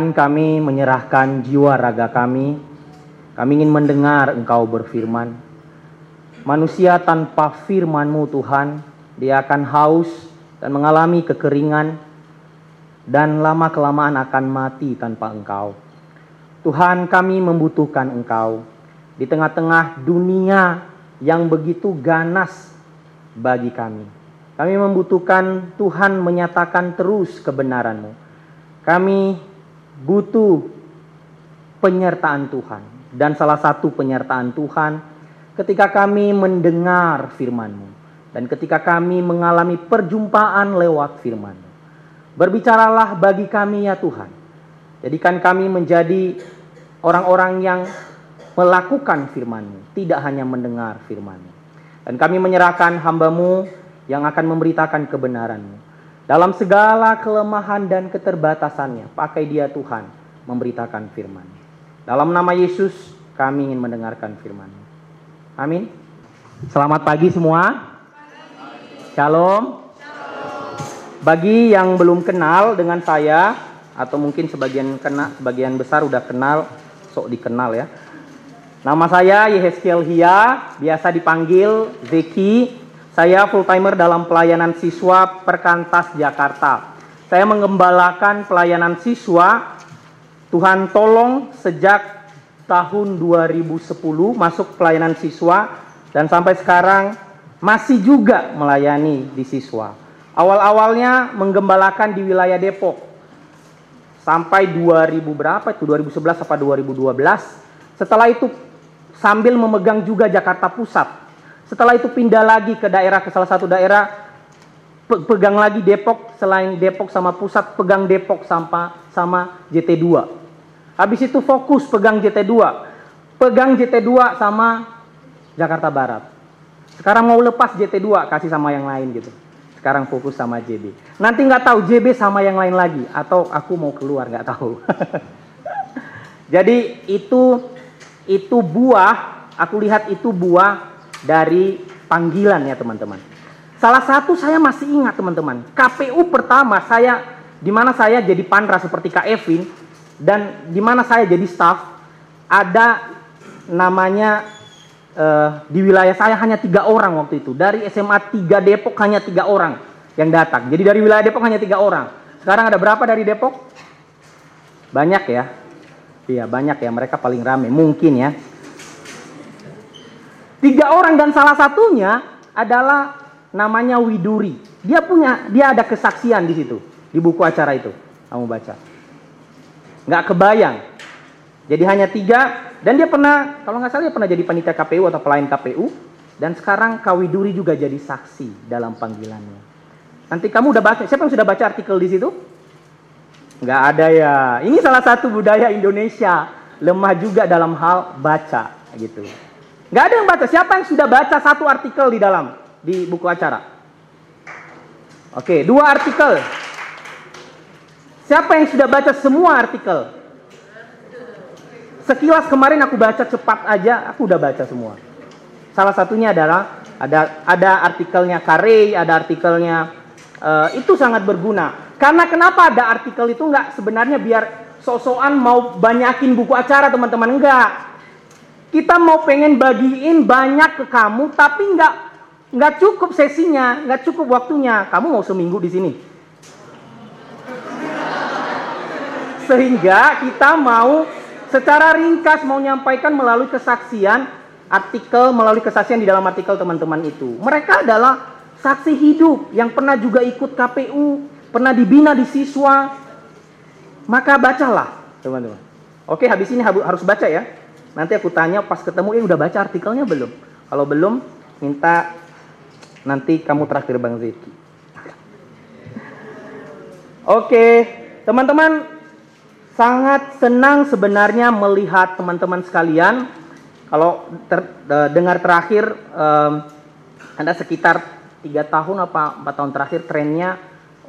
Tuhan kami menyerahkan jiwa raga kami. Kami ingin mendengar Engkau berfirman. Manusia tanpa firman-Mu Tuhan, dia akan haus dan mengalami kekeringan dan lama-kelamaan akan mati tanpa Engkau. Tuhan kami membutuhkan Engkau di tengah-tengah dunia yang begitu ganas bagi kami. Kami membutuhkan Tuhan menyatakan terus kebenaran-Mu. Kami butuh penyertaan Tuhan. Dan salah satu penyertaan Tuhan ketika kami mendengar firman-Mu. Dan ketika kami mengalami perjumpaan lewat firman-Mu. Berbicaralah bagi kami ya Tuhan. Jadikan kami menjadi orang-orang yang melakukan firman-Mu. Tidak hanya mendengar firman-Mu. Dan kami menyerahkan hamba-Mu yang akan memberitakan kebenaran-Mu. Dalam segala kelemahan dan keterbatasannya, pakai dia Tuhan memberitakan firman. Dalam nama Yesus, kami ingin mendengarkan firman. Amin. Selamat pagi semua. Shalom. Bagi yang belum kenal dengan saya, atau mungkin sebagian kena, sebagian besar udah kenal, sok dikenal ya. Nama saya Yehezkiel Hia, biasa dipanggil Zeki. Saya full timer dalam pelayanan siswa Perkantas Jakarta. Saya mengembalakan pelayanan siswa Tuhan tolong sejak tahun 2010 masuk pelayanan siswa dan sampai sekarang masih juga melayani di siswa. Awal-awalnya menggembalakan di wilayah Depok. Sampai 2000 berapa itu 2011 apa 2012. Setelah itu sambil memegang juga Jakarta Pusat. Setelah itu pindah lagi ke daerah ke salah satu daerah pegang lagi Depok selain Depok sama pusat pegang Depok sama sama JT2. Habis itu fokus pegang JT2. Pegang JT2 sama Jakarta Barat. Sekarang mau lepas JT2 kasih sama yang lain gitu. Sekarang fokus sama JB. Nanti nggak tahu JB sama yang lain lagi atau aku mau keluar nggak tahu. Jadi itu itu buah, aku lihat itu buah dari panggilan ya teman-teman. Salah satu saya masih ingat teman-teman, KPU pertama saya di mana saya jadi pandra seperti Kak Evin dan di mana saya jadi staff ada namanya uh, di wilayah saya hanya tiga orang waktu itu dari SMA 3 Depok hanya tiga orang yang datang. Jadi dari wilayah Depok hanya tiga orang. Sekarang ada berapa dari Depok? Banyak ya. Iya banyak ya mereka paling rame mungkin ya. Tiga orang dan salah satunya adalah namanya Widuri. Dia punya, dia ada kesaksian di situ di buku acara itu. Kamu baca. Nggak kebayang. Jadi hanya tiga dan dia pernah, kalau nggak salah dia pernah jadi panitia KPU atau pelayan KPU dan sekarang Kawiduri juga jadi saksi dalam panggilannya. Nanti kamu udah baca, siapa yang sudah baca artikel di situ? Nggak ada ya. Ini salah satu budaya Indonesia lemah juga dalam hal baca gitu. Nggak ada yang baca. Siapa yang sudah baca satu artikel di dalam di buku acara? Oke, dua artikel. Siapa yang sudah baca semua artikel? Sekilas kemarin aku baca cepat aja, aku udah baca semua. Salah satunya adalah ada ada artikelnya Kare, ada artikelnya uh, itu sangat berguna. Karena kenapa ada artikel itu nggak sebenarnya biar sosokan mau banyakin buku acara teman-teman enggak. Kita mau pengen bagiin banyak ke kamu, tapi nggak nggak cukup sesinya, nggak cukup waktunya. Kamu mau seminggu di sini. Sehingga kita mau secara ringkas mau nyampaikan melalui kesaksian artikel melalui kesaksian di dalam artikel teman-teman itu. Mereka adalah saksi hidup yang pernah juga ikut KPU, pernah dibina di siswa. Maka bacalah, teman-teman. Oke, habis ini harus baca ya. Nanti aku tanya pas ketemu, eh udah baca artikelnya belum? Kalau belum, minta nanti kamu terakhir Bang Zeki. Oke, teman-teman, sangat senang sebenarnya melihat teman-teman sekalian. Kalau ter, dengar terakhir, um, ada sekitar tiga tahun apa empat tahun terakhir trennya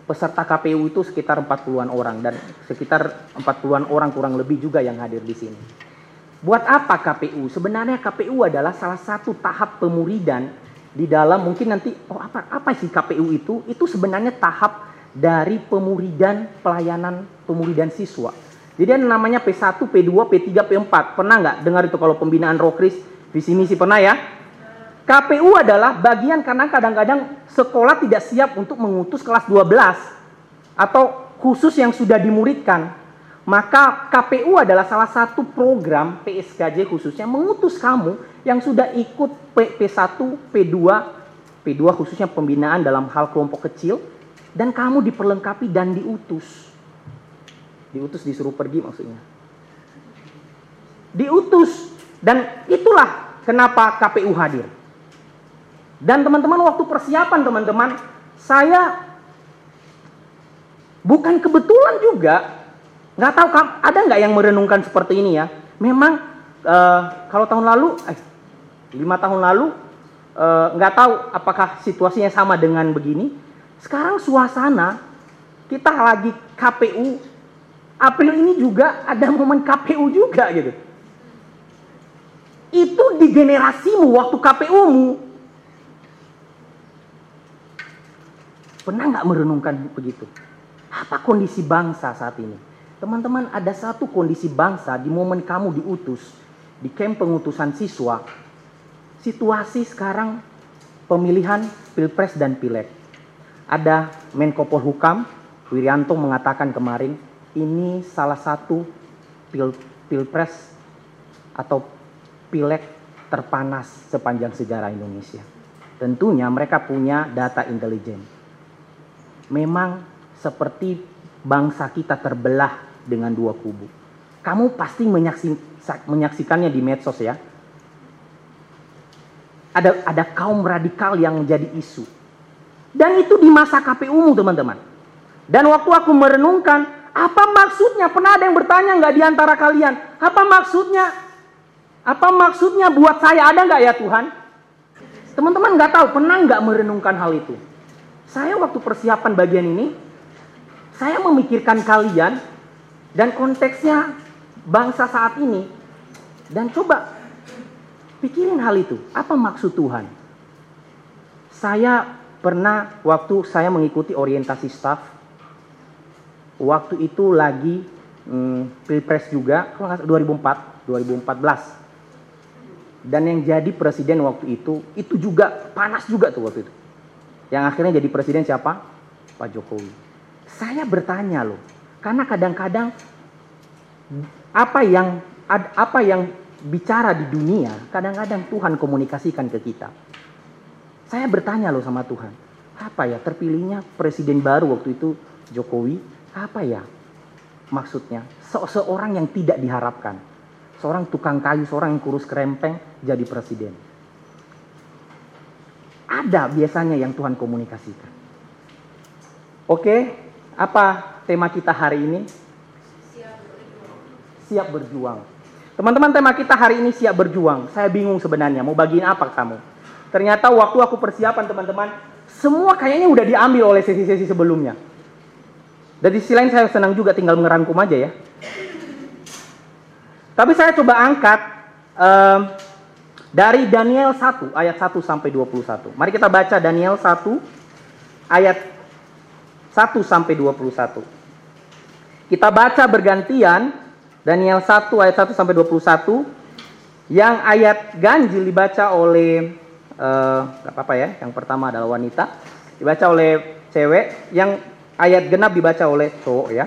peserta KPU itu sekitar 40-an orang dan sekitar 40-an orang kurang lebih juga yang hadir di sini. Buat apa KPU? Sebenarnya KPU adalah salah satu tahap pemuridan di dalam mungkin nanti oh apa apa sih KPU itu? Itu sebenarnya tahap dari pemuridan pelayanan pemuridan siswa. Jadi ada namanya P1, P2, P3, P4. Pernah nggak dengar itu kalau pembinaan Rokris, visi misi pernah ya? KPU adalah bagian karena kadang-kadang sekolah tidak siap untuk mengutus kelas 12 atau khusus yang sudah dimuridkan. Maka KPU adalah salah satu program PSKJ khususnya mengutus kamu yang sudah ikut P, P1, P2, P2 khususnya pembinaan dalam hal kelompok kecil dan kamu diperlengkapi dan diutus. Diutus disuruh pergi maksudnya. Diutus dan itulah kenapa KPU hadir. Dan teman-teman waktu persiapan teman-teman, saya bukan kebetulan juga Nggak tahu ada nggak yang merenungkan seperti ini ya? Memang uh, kalau tahun lalu, eh, lima tahun lalu uh, nggak tahu apakah situasinya sama dengan begini. Sekarang suasana kita lagi KPU, April ini juga ada momen KPU juga gitu. Itu di generasimu waktu KPU-mu. Pernah nggak merenungkan begitu? Apa kondisi bangsa saat ini? Teman-teman, ada satu kondisi bangsa di momen kamu diutus di camp pengutusan siswa. Situasi sekarang pemilihan Pilpres dan Pileg. Ada Menko Polhukam, Wirianto mengatakan kemarin, ini salah satu pil, Pilpres atau Pileg terpanas sepanjang sejarah Indonesia. Tentunya mereka punya data intelijen. Memang seperti bangsa kita terbelah dengan dua kubu. Kamu pasti menyaksikannya di medsos ya. Ada ada kaum radikal yang menjadi isu. Dan itu di masa KPU teman-teman. Dan waktu aku merenungkan, apa maksudnya? Pernah ada yang bertanya nggak di antara kalian? Apa maksudnya? Apa maksudnya buat saya ada nggak ya Tuhan? Teman-teman nggak tahu, pernah nggak merenungkan hal itu? Saya waktu persiapan bagian ini, saya memikirkan kalian dan konteksnya bangsa saat ini dan coba pikirin hal itu. Apa maksud Tuhan? Saya pernah waktu saya mengikuti orientasi staff waktu itu lagi hmm, pilpres juga 2004 2014 dan yang jadi presiden waktu itu itu juga panas juga tuh waktu itu. Yang akhirnya jadi presiden siapa? Pak Jokowi. Saya bertanya loh karena kadang-kadang apa yang apa yang bicara di dunia, kadang-kadang Tuhan komunikasikan ke kita. Saya bertanya loh sama Tuhan, apa ya terpilihnya presiden baru waktu itu Jokowi, apa ya maksudnya? Se seorang yang tidak diharapkan, seorang tukang kayu, seorang yang kurus kerempeng jadi presiden. Ada biasanya yang Tuhan komunikasikan. Oke, apa tema kita hari ini? Siap berjuang. Teman-teman tema kita hari ini siap berjuang. Saya bingung sebenarnya mau bagiin apa kamu. Ternyata waktu aku persiapan teman-teman, semua kayaknya udah diambil oleh sesi-sesi sebelumnya. Dan di sisi lain saya senang juga tinggal mengerangkum aja ya. Tapi saya coba angkat um, dari Daniel 1 ayat 1 sampai 21. Mari kita baca Daniel 1 ayat 1 sampai 21. Kita baca bergantian Daniel 1 ayat 1 sampai 21 yang ayat ganjil dibaca oleh uh, apa-apa ya, yang pertama adalah wanita, dibaca oleh cewek, yang ayat genap dibaca oleh cowok ya.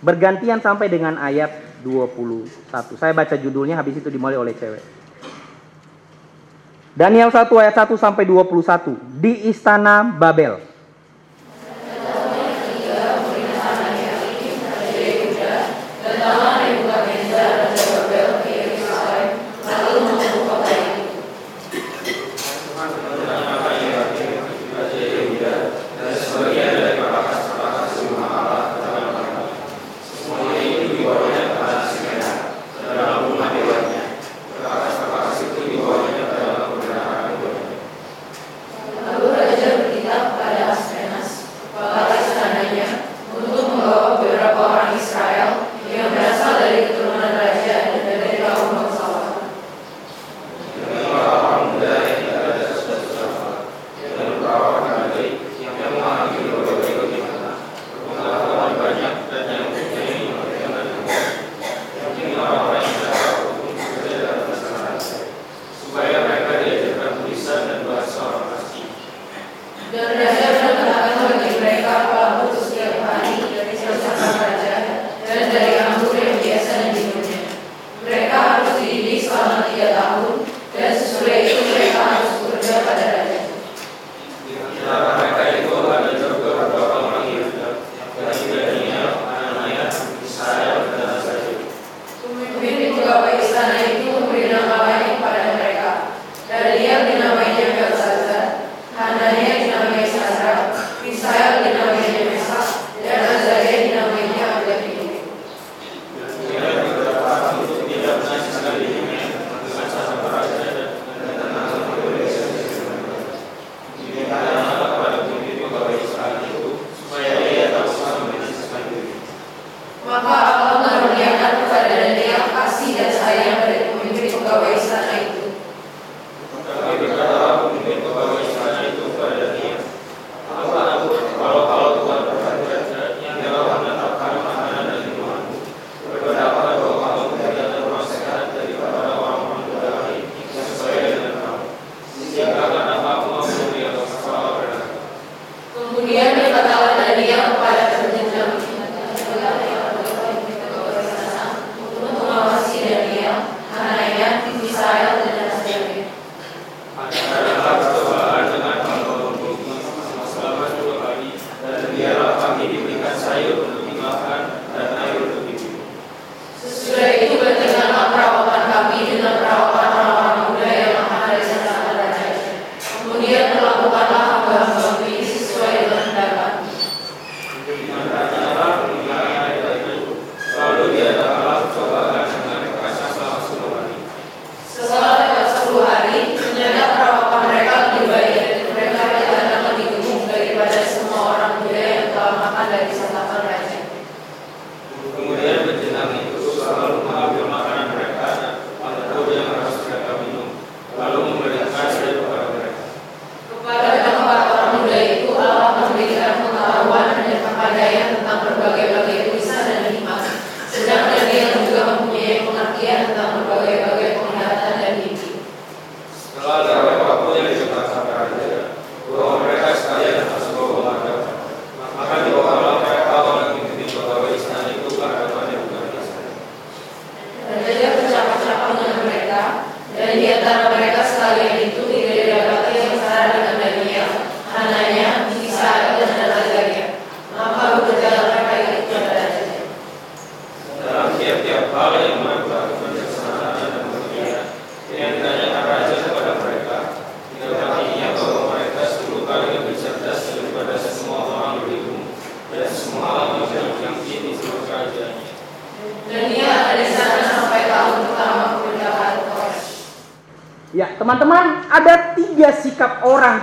Bergantian sampai dengan ayat 21. Saya baca judulnya habis itu dimulai oleh cewek. Daniel 1 ayat 1 sampai 21 di istana Babel.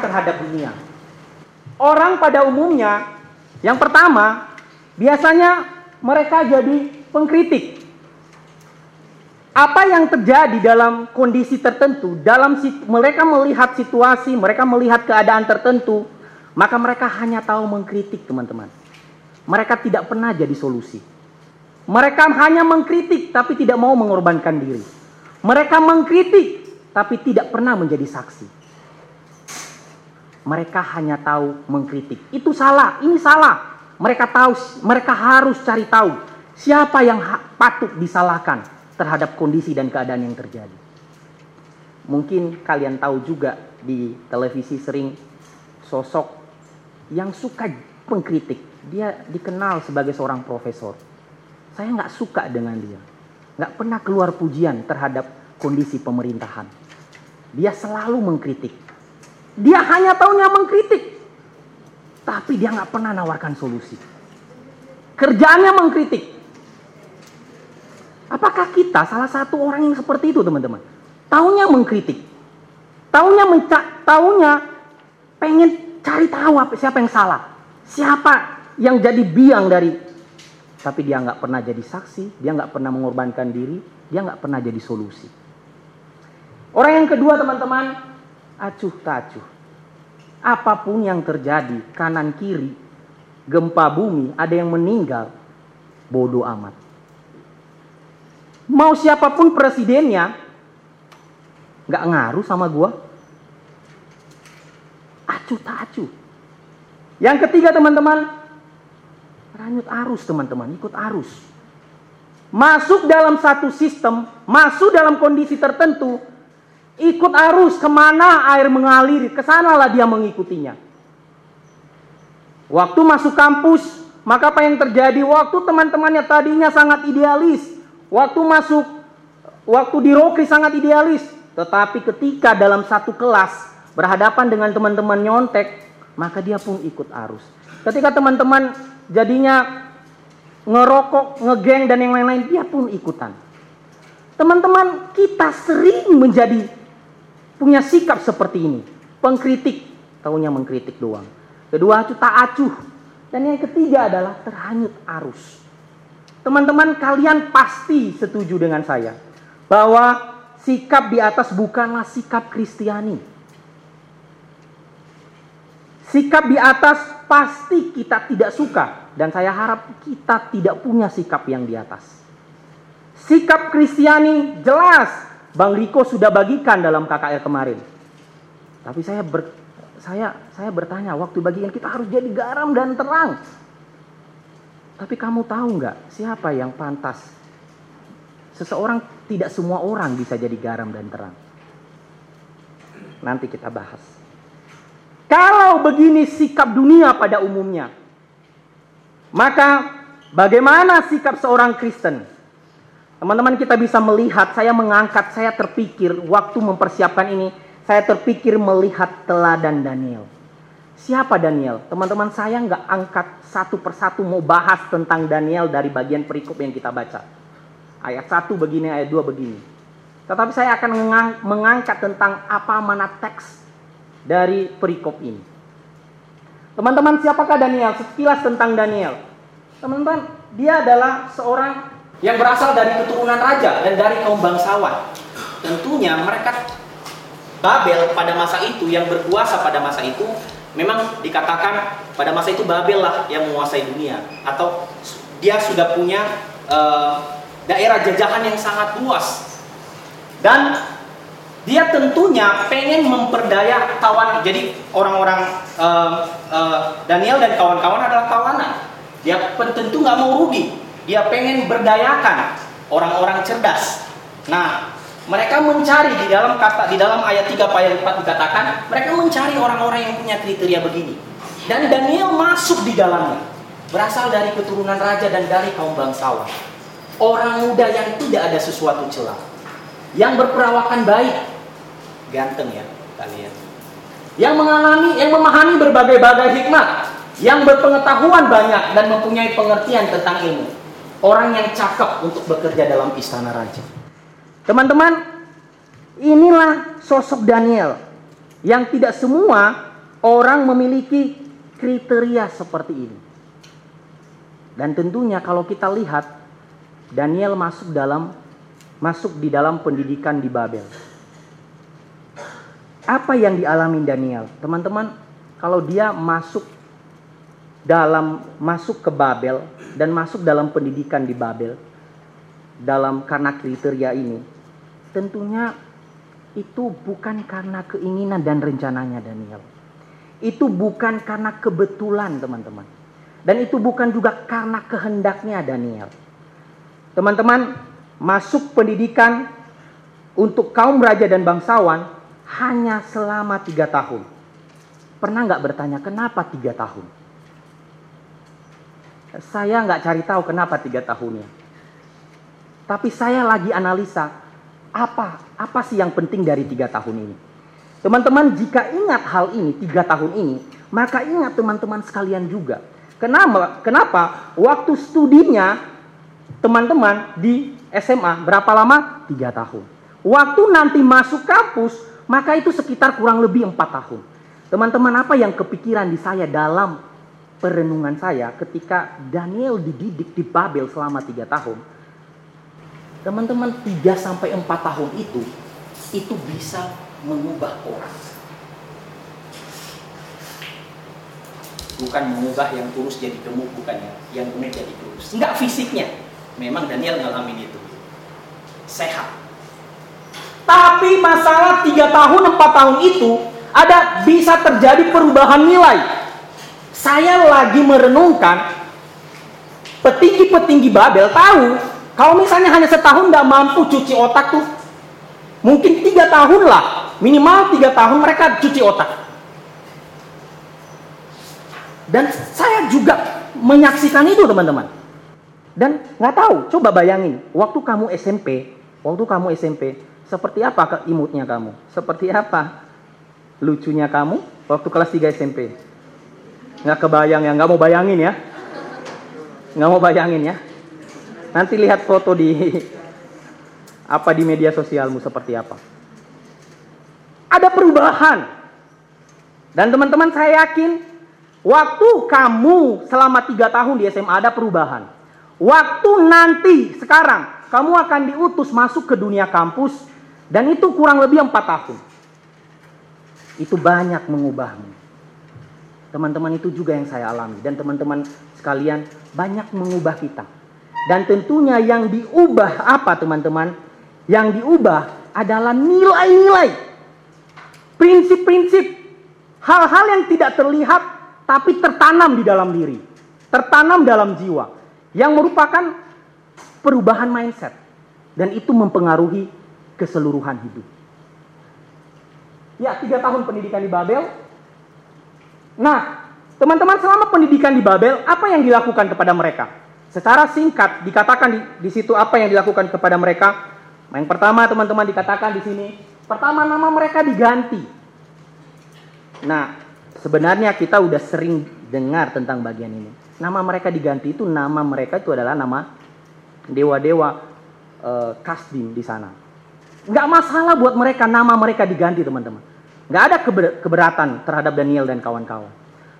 Terhadap dunia. Orang pada umumnya, yang pertama, biasanya mereka jadi pengkritik. Apa yang terjadi dalam kondisi tertentu, dalam mereka melihat situasi, mereka melihat keadaan tertentu, maka mereka hanya tahu mengkritik, teman-teman. Mereka tidak pernah jadi solusi. Mereka hanya mengkritik tapi tidak mau mengorbankan diri. Mereka mengkritik tapi tidak pernah menjadi saksi. Mereka hanya tahu mengkritik. Itu salah, ini salah. Mereka tahu, mereka harus cari tahu siapa yang patut disalahkan terhadap kondisi dan keadaan yang terjadi. Mungkin kalian tahu juga di televisi sering sosok yang suka mengkritik. Dia dikenal sebagai seorang profesor. Saya nggak suka dengan dia. Nggak pernah keluar pujian terhadap kondisi pemerintahan. Dia selalu mengkritik. Dia hanya tahunya mengkritik. Tapi dia nggak pernah nawarkan solusi. Kerjaannya mengkritik. Apakah kita salah satu orang yang seperti itu teman-teman? Taunya mengkritik. Taunya menca taunya pengen cari tahu apa siapa yang salah. Siapa yang jadi biang dari tapi dia nggak pernah jadi saksi, dia nggak pernah mengorbankan diri, dia nggak pernah jadi solusi. Orang yang kedua teman-teman, acuh tak acuh. Apa pun yang terjadi, kanan kiri, gempa bumi, ada yang meninggal, bodoh amat. Mau siapa pun presidennya, nggak ngaruh sama gua. Acuh tak acuh. Yang ketiga teman-teman, ranyut arus teman-teman, ikut arus. Masuk dalam satu sistem, masuk dalam kondisi tertentu, ikut arus ke mana air mengalir, ke sanalah dia mengikutinya. Waktu masuk kampus, maka apa yang terjadi? Waktu teman-temannya tadinya sangat idealis, waktu masuk, waktu di Rokri sangat idealis, tetapi ketika dalam satu kelas berhadapan dengan teman-teman nyontek, maka dia pun ikut arus. Ketika teman-teman jadinya ngerokok, ngegeng dan yang lain-lain, dia pun ikutan. Teman-teman, kita sering menjadi punya sikap seperti ini. Pengkritik, tahunya mengkritik doang. Kedua, acuh tak acuh. Dan yang ketiga adalah terhanyut arus. Teman-teman, kalian pasti setuju dengan saya bahwa sikap di atas bukanlah sikap Kristiani. Sikap di atas pasti kita tidak suka dan saya harap kita tidak punya sikap yang di atas. Sikap Kristiani jelas Bang Riko sudah bagikan dalam KKR kemarin. Tapi saya ber, saya saya bertanya waktu bagian kita harus jadi garam dan terang. Tapi kamu tahu nggak siapa yang pantas? Seseorang tidak semua orang bisa jadi garam dan terang. Nanti kita bahas. Kalau begini sikap dunia pada umumnya, Maka bagaimana sikap seorang Kristen? Teman-teman kita bisa melihat, saya mengangkat, saya terpikir waktu mempersiapkan ini, saya terpikir melihat teladan Daniel. Siapa Daniel? Teman-teman saya nggak angkat satu persatu mau bahas tentang Daniel dari bagian perikop yang kita baca. Ayat satu begini, ayat dua begini. Tetapi saya akan mengangkat tentang apa mana teks dari perikop ini. Teman-teman siapakah Daniel? Sekilas tentang Daniel. Teman-teman, dia adalah seorang yang berasal dari keturunan raja dan dari kaum bangsawan. Tentunya mereka Babel pada masa itu yang berkuasa pada masa itu memang dikatakan pada masa itu Babel lah yang menguasai dunia. Atau dia sudah punya uh, daerah jajahan yang sangat luas. Dan dia tentunya pengen memperdaya kawan jadi orang-orang uh, uh, Daniel dan kawan-kawan adalah kawanan. Dia tentu nggak mau rugi dia pengen berdayakan orang-orang cerdas. Nah, mereka mencari di dalam kata di dalam ayat 3 ayat 4 dikatakan, mereka mencari orang-orang yang punya kriteria begini. Dan Daniel masuk di dalamnya. Berasal dari keturunan raja dan dari kaum bangsawan. Orang muda yang tidak ada sesuatu celah. Yang berperawakan baik. Ganteng ya kalian. Yang mengalami, yang memahami berbagai-bagai hikmat. Yang berpengetahuan banyak dan mempunyai pengertian tentang ilmu orang yang cakep untuk bekerja dalam istana raja. Teman-teman, inilah sosok Daniel yang tidak semua orang memiliki kriteria seperti ini. Dan tentunya kalau kita lihat Daniel masuk dalam masuk di dalam pendidikan di Babel. Apa yang dialami Daniel? Teman-teman, kalau dia masuk dalam masuk ke Babel dan masuk dalam pendidikan di Babel dalam karena kriteria ini tentunya itu bukan karena keinginan dan rencananya Daniel. Itu bukan karena kebetulan teman-teman. Dan itu bukan juga karena kehendaknya Daniel. Teman-teman, masuk pendidikan untuk kaum raja dan bangsawan hanya selama tiga tahun. Pernah nggak bertanya kenapa tiga tahun? Saya nggak cari tahu kenapa tiga tahunnya. Tapi saya lagi analisa apa apa sih yang penting dari tiga tahun ini. Teman-teman jika ingat hal ini tiga tahun ini, maka ingat teman-teman sekalian juga. Kenapa? Kenapa? Waktu studinya teman-teman di SMA berapa lama? Tiga tahun. Waktu nanti masuk kampus, maka itu sekitar kurang lebih empat tahun. Teman-teman apa yang kepikiran di saya dalam perenungan saya ketika Daniel dididik di Babel selama tiga tahun. Teman-teman, tiga sampai empat tahun itu, itu bisa mengubah orang. Bukan mengubah yang kurus jadi gemuk, bukan ya. Yang gemuk jadi kurus. Enggak fisiknya. Memang Daniel ngalamin itu. Sehat. Tapi masalah tiga tahun, empat tahun itu, ada bisa terjadi perubahan nilai saya lagi merenungkan petinggi-petinggi Babel tahu kalau misalnya hanya setahun tidak mampu cuci otak tuh. Mungkin tiga tahun lah minimal tiga tahun mereka cuci otak. Dan saya juga menyaksikan itu teman-teman. Dan nggak tahu coba bayangin waktu kamu SMP waktu kamu SMP seperti apa imutnya kamu? Seperti apa lucunya kamu waktu kelas 3 SMP Nggak kebayang ya, nggak mau bayangin ya. Nggak mau bayangin ya. Nanti lihat foto di apa di media sosialmu seperti apa. Ada perubahan. Dan teman-teman saya yakin waktu kamu selama tiga tahun di SMA ada perubahan. Waktu nanti sekarang kamu akan diutus masuk ke dunia kampus dan itu kurang lebih empat tahun. Itu banyak mengubahmu. Teman-teman itu juga yang saya alami. Dan teman-teman sekalian banyak mengubah kita. Dan tentunya yang diubah apa teman-teman? Yang diubah adalah nilai-nilai, prinsip-prinsip, hal-hal yang tidak terlihat tapi tertanam di dalam diri, tertanam dalam jiwa, yang merupakan perubahan mindset. Dan itu mempengaruhi keseluruhan hidup. Ya, tiga tahun pendidikan di Babel, Nah, Teman-teman, selama pendidikan di Babel, apa yang dilakukan kepada mereka? Secara singkat dikatakan di, di situ apa yang dilakukan kepada mereka. Yang pertama, teman-teman dikatakan di sini, pertama nama mereka diganti. Nah, sebenarnya kita udah sering dengar tentang bagian ini. Nama mereka diganti itu nama mereka itu adalah nama dewa-dewa Kasdim di sana. Nggak masalah buat mereka nama mereka diganti teman-teman. Nggak ada keberatan terhadap Daniel dan kawan-kawan.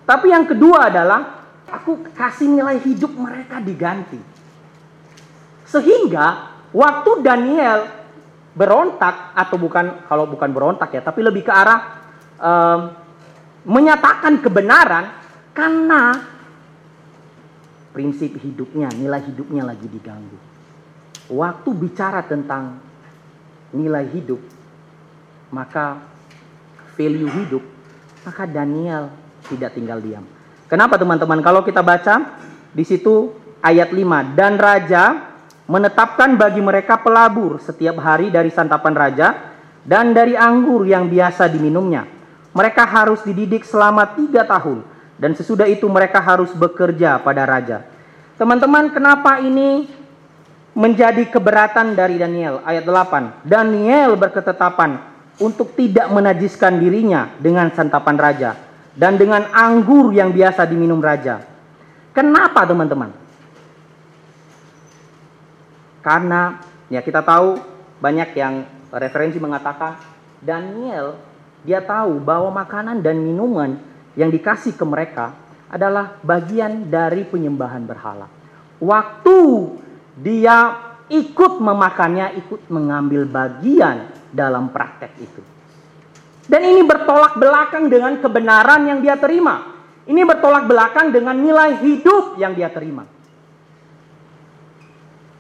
Tapi yang kedua adalah aku kasih nilai hidup mereka diganti. Sehingga waktu Daniel berontak atau bukan kalau bukan berontak ya, tapi lebih ke arah um, menyatakan kebenaran karena prinsip hidupnya, nilai hidupnya lagi diganggu. Waktu bicara tentang nilai hidup, maka value hidup, maka Daniel tidak tinggal diam. Kenapa teman-teman? Kalau kita baca di situ ayat 5 dan raja menetapkan bagi mereka pelabur setiap hari dari santapan raja dan dari anggur yang biasa diminumnya. Mereka harus dididik selama tiga tahun dan sesudah itu mereka harus bekerja pada raja. Teman-teman, kenapa ini menjadi keberatan dari Daniel ayat 8? Daniel berketetapan untuk tidak menajiskan dirinya dengan santapan raja dan dengan anggur yang biasa diminum raja. Kenapa teman-teman? Karena ya kita tahu banyak yang referensi mengatakan Daniel dia tahu bahwa makanan dan minuman yang dikasih ke mereka adalah bagian dari penyembahan berhala. Waktu dia ikut memakannya, ikut mengambil bagian dalam praktek itu. Dan ini bertolak belakang dengan kebenaran yang dia terima. Ini bertolak belakang dengan nilai hidup yang dia terima.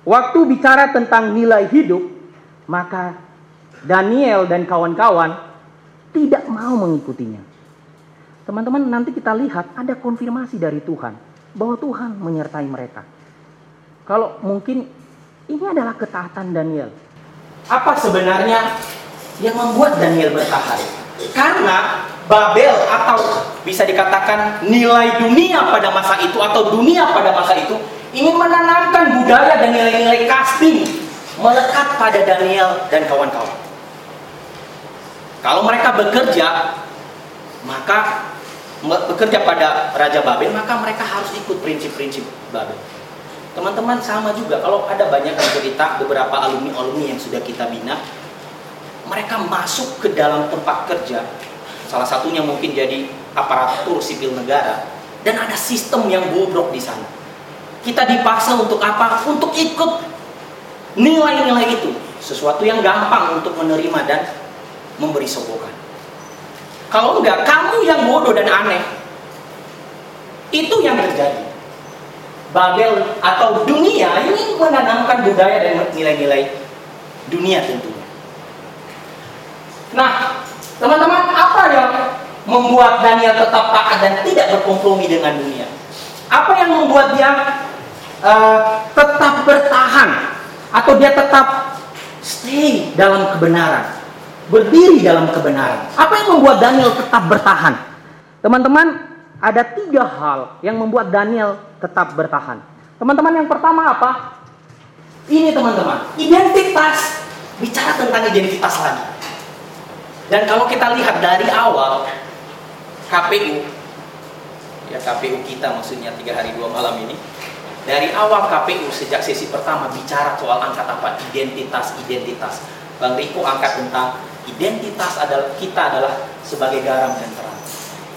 Waktu bicara tentang nilai hidup, maka Daniel dan kawan-kawan tidak mau mengikutinya. Teman-teman, nanti kita lihat ada konfirmasi dari Tuhan bahwa Tuhan menyertai mereka. Kalau mungkin ini adalah ketaatan Daniel. Apa sebenarnya yang membuat Daniel bertahan. Karena Babel atau bisa dikatakan nilai dunia pada masa itu atau dunia pada masa itu ingin menanamkan budaya dan nilai-nilai casting melekat pada Daniel dan kawan-kawan. Kalau mereka bekerja, maka bekerja pada Raja Babel, maka mereka harus ikut prinsip-prinsip Babel. Teman-teman sama juga, kalau ada banyak cerita beberapa alumni-alumni yang sudah kita bina, mereka masuk ke dalam tempat kerja salah satunya mungkin jadi aparatur sipil negara dan ada sistem yang bobrok di sana. Kita dipaksa untuk apa? Untuk ikut nilai-nilai itu. Sesuatu yang gampang untuk menerima dan memberi sogokan. Kalau enggak kamu yang bodoh dan aneh. Itu yang terjadi Babel atau dunia ini menanamkan budaya dan nilai-nilai dunia tentu Nah, teman-teman, apa yang membuat Daniel tetap taat dan tidak berkompromi dengan dunia? Apa yang membuat dia uh, tetap bertahan atau dia tetap stay dalam kebenaran, berdiri dalam kebenaran? Apa yang membuat Daniel tetap bertahan? Teman-teman, ada tiga hal yang membuat Daniel tetap bertahan. Teman-teman, yang pertama apa? Ini teman-teman, identitas. Bicara tentang identitas lagi. Dan kalau kita lihat dari awal KPU, ya KPU kita maksudnya tiga hari dua malam ini, dari awal KPU sejak sesi pertama bicara soal angkat apa? Identitas, identitas. Bang Riko angkat tentang identitas adalah kita adalah sebagai garam dan terang.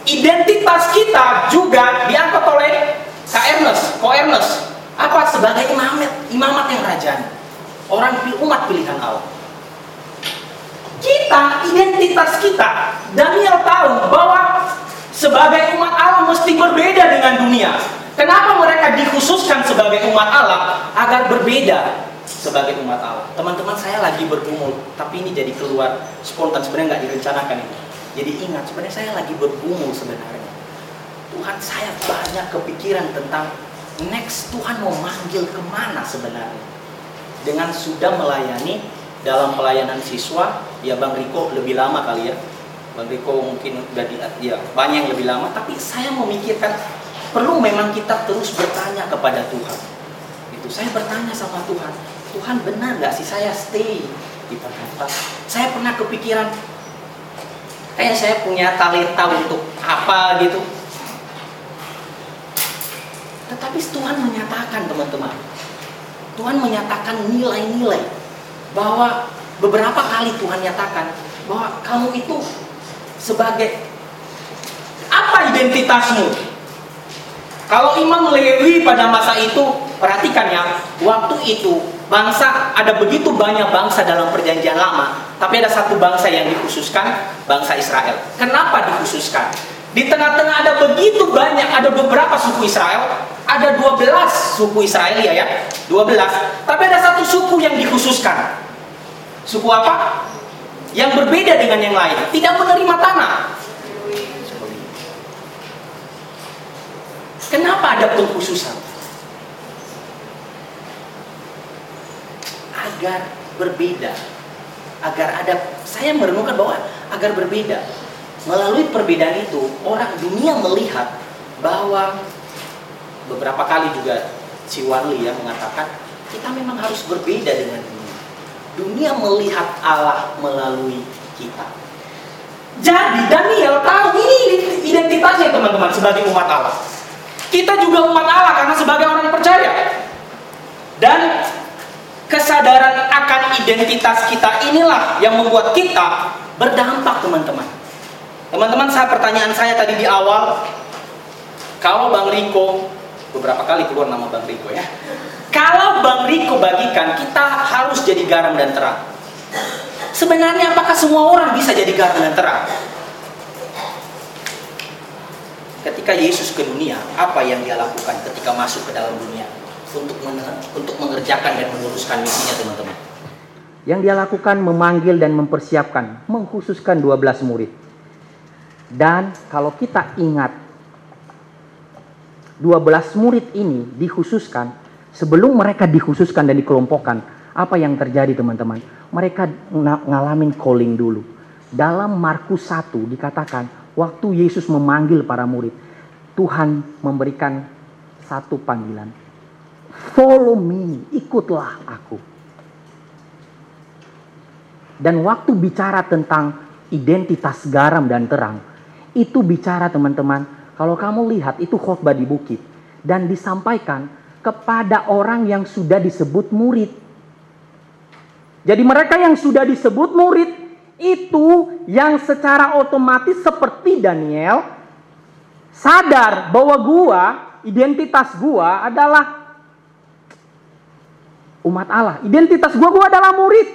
Identitas kita juga diangkat oleh Kak Ernest, Ko. Apa? Sebagai imamat, imamat yang rajani. Orang umat pilihan Allah. Kita, identitas kita, Daniel tahu bahwa sebagai umat Allah mesti berbeda dengan dunia. Kenapa mereka dikhususkan sebagai umat Allah agar berbeda sebagai umat Allah? Teman-teman saya lagi bergumul, tapi ini jadi keluar spontan sebenarnya nggak direncanakan ini. Jadi ingat sebenarnya saya lagi bergumul sebenarnya. Tuhan saya banyak kepikiran tentang next Tuhan mau manggil ke mana sebenarnya. Dengan sudah melayani dalam pelayanan siswa ya Bang Riko lebih lama kali ya. Bang Riko mungkin udah di ya banyak yang lebih lama. Tapi saya memikirkan perlu memang kita terus bertanya kepada Tuhan. Itu saya bertanya sama Tuhan Tuhan benar nggak sih saya stay di Jakarta saya pernah kepikiran kayak saya punya talenta untuk apa gitu. Tetapi Tuhan menyatakan teman-teman. Tuhan menyatakan nilai-nilai bahwa beberapa kali Tuhan nyatakan bahwa kamu itu sebagai apa identitasmu? Kalau Imam Lewi pada masa itu, perhatikan ya, waktu itu bangsa ada begitu banyak bangsa dalam perjanjian lama, tapi ada satu bangsa yang dikhususkan, bangsa Israel. Kenapa dikhususkan? Di tengah-tengah ada begitu banyak, ada beberapa suku Israel, ada 12 suku Israel ya ya, 12. Tapi ada satu suku yang dikhususkan. Suku apa? Yang berbeda dengan yang lain, tidak menerima tanah. Kenapa ada pengkhususan? Agar berbeda. Agar ada, saya merenungkan bahwa agar berbeda. Melalui perbedaan itu, orang dunia melihat bahwa beberapa kali juga si Warli ya mengatakan kita memang harus berbeda dengan dunia. Dunia melihat Allah melalui kita. Jadi Daniel tahu ini identitasnya teman-teman sebagai umat Allah. Kita juga umat Allah karena sebagai orang percaya. Dan kesadaran akan identitas kita inilah yang membuat kita berdampak teman-teman. Teman-teman, saya pertanyaan saya tadi di awal, kalau Bang Riko beberapa kali keluar nama Bang Riko ya. Kalau Bang Riko bagikan, kita harus jadi garam dan terang. Sebenarnya apakah semua orang bisa jadi garam dan terang? ketika Yesus ke dunia, apa yang dia lakukan ketika masuk ke dalam dunia untuk untuk mengerjakan dan meneruskan misinya teman-teman? Yang dia lakukan memanggil dan mempersiapkan, mengkhususkan 12 murid. Dan kalau kita ingat 12 murid ini dikhususkan sebelum mereka dikhususkan dan dikelompokkan, apa yang terjadi teman-teman? Mereka ngalamin calling dulu. Dalam Markus 1 dikatakan waktu Yesus memanggil para murid, Tuhan memberikan satu panggilan. Follow me, ikutlah aku. Dan waktu bicara tentang identitas garam dan terang, itu bicara teman-teman, kalau kamu lihat itu khotbah di bukit dan disampaikan kepada orang yang sudah disebut murid. Jadi mereka yang sudah disebut murid itu yang secara otomatis seperti Daniel sadar bahwa gua, identitas gua adalah umat Allah. Identitas gua gua adalah murid.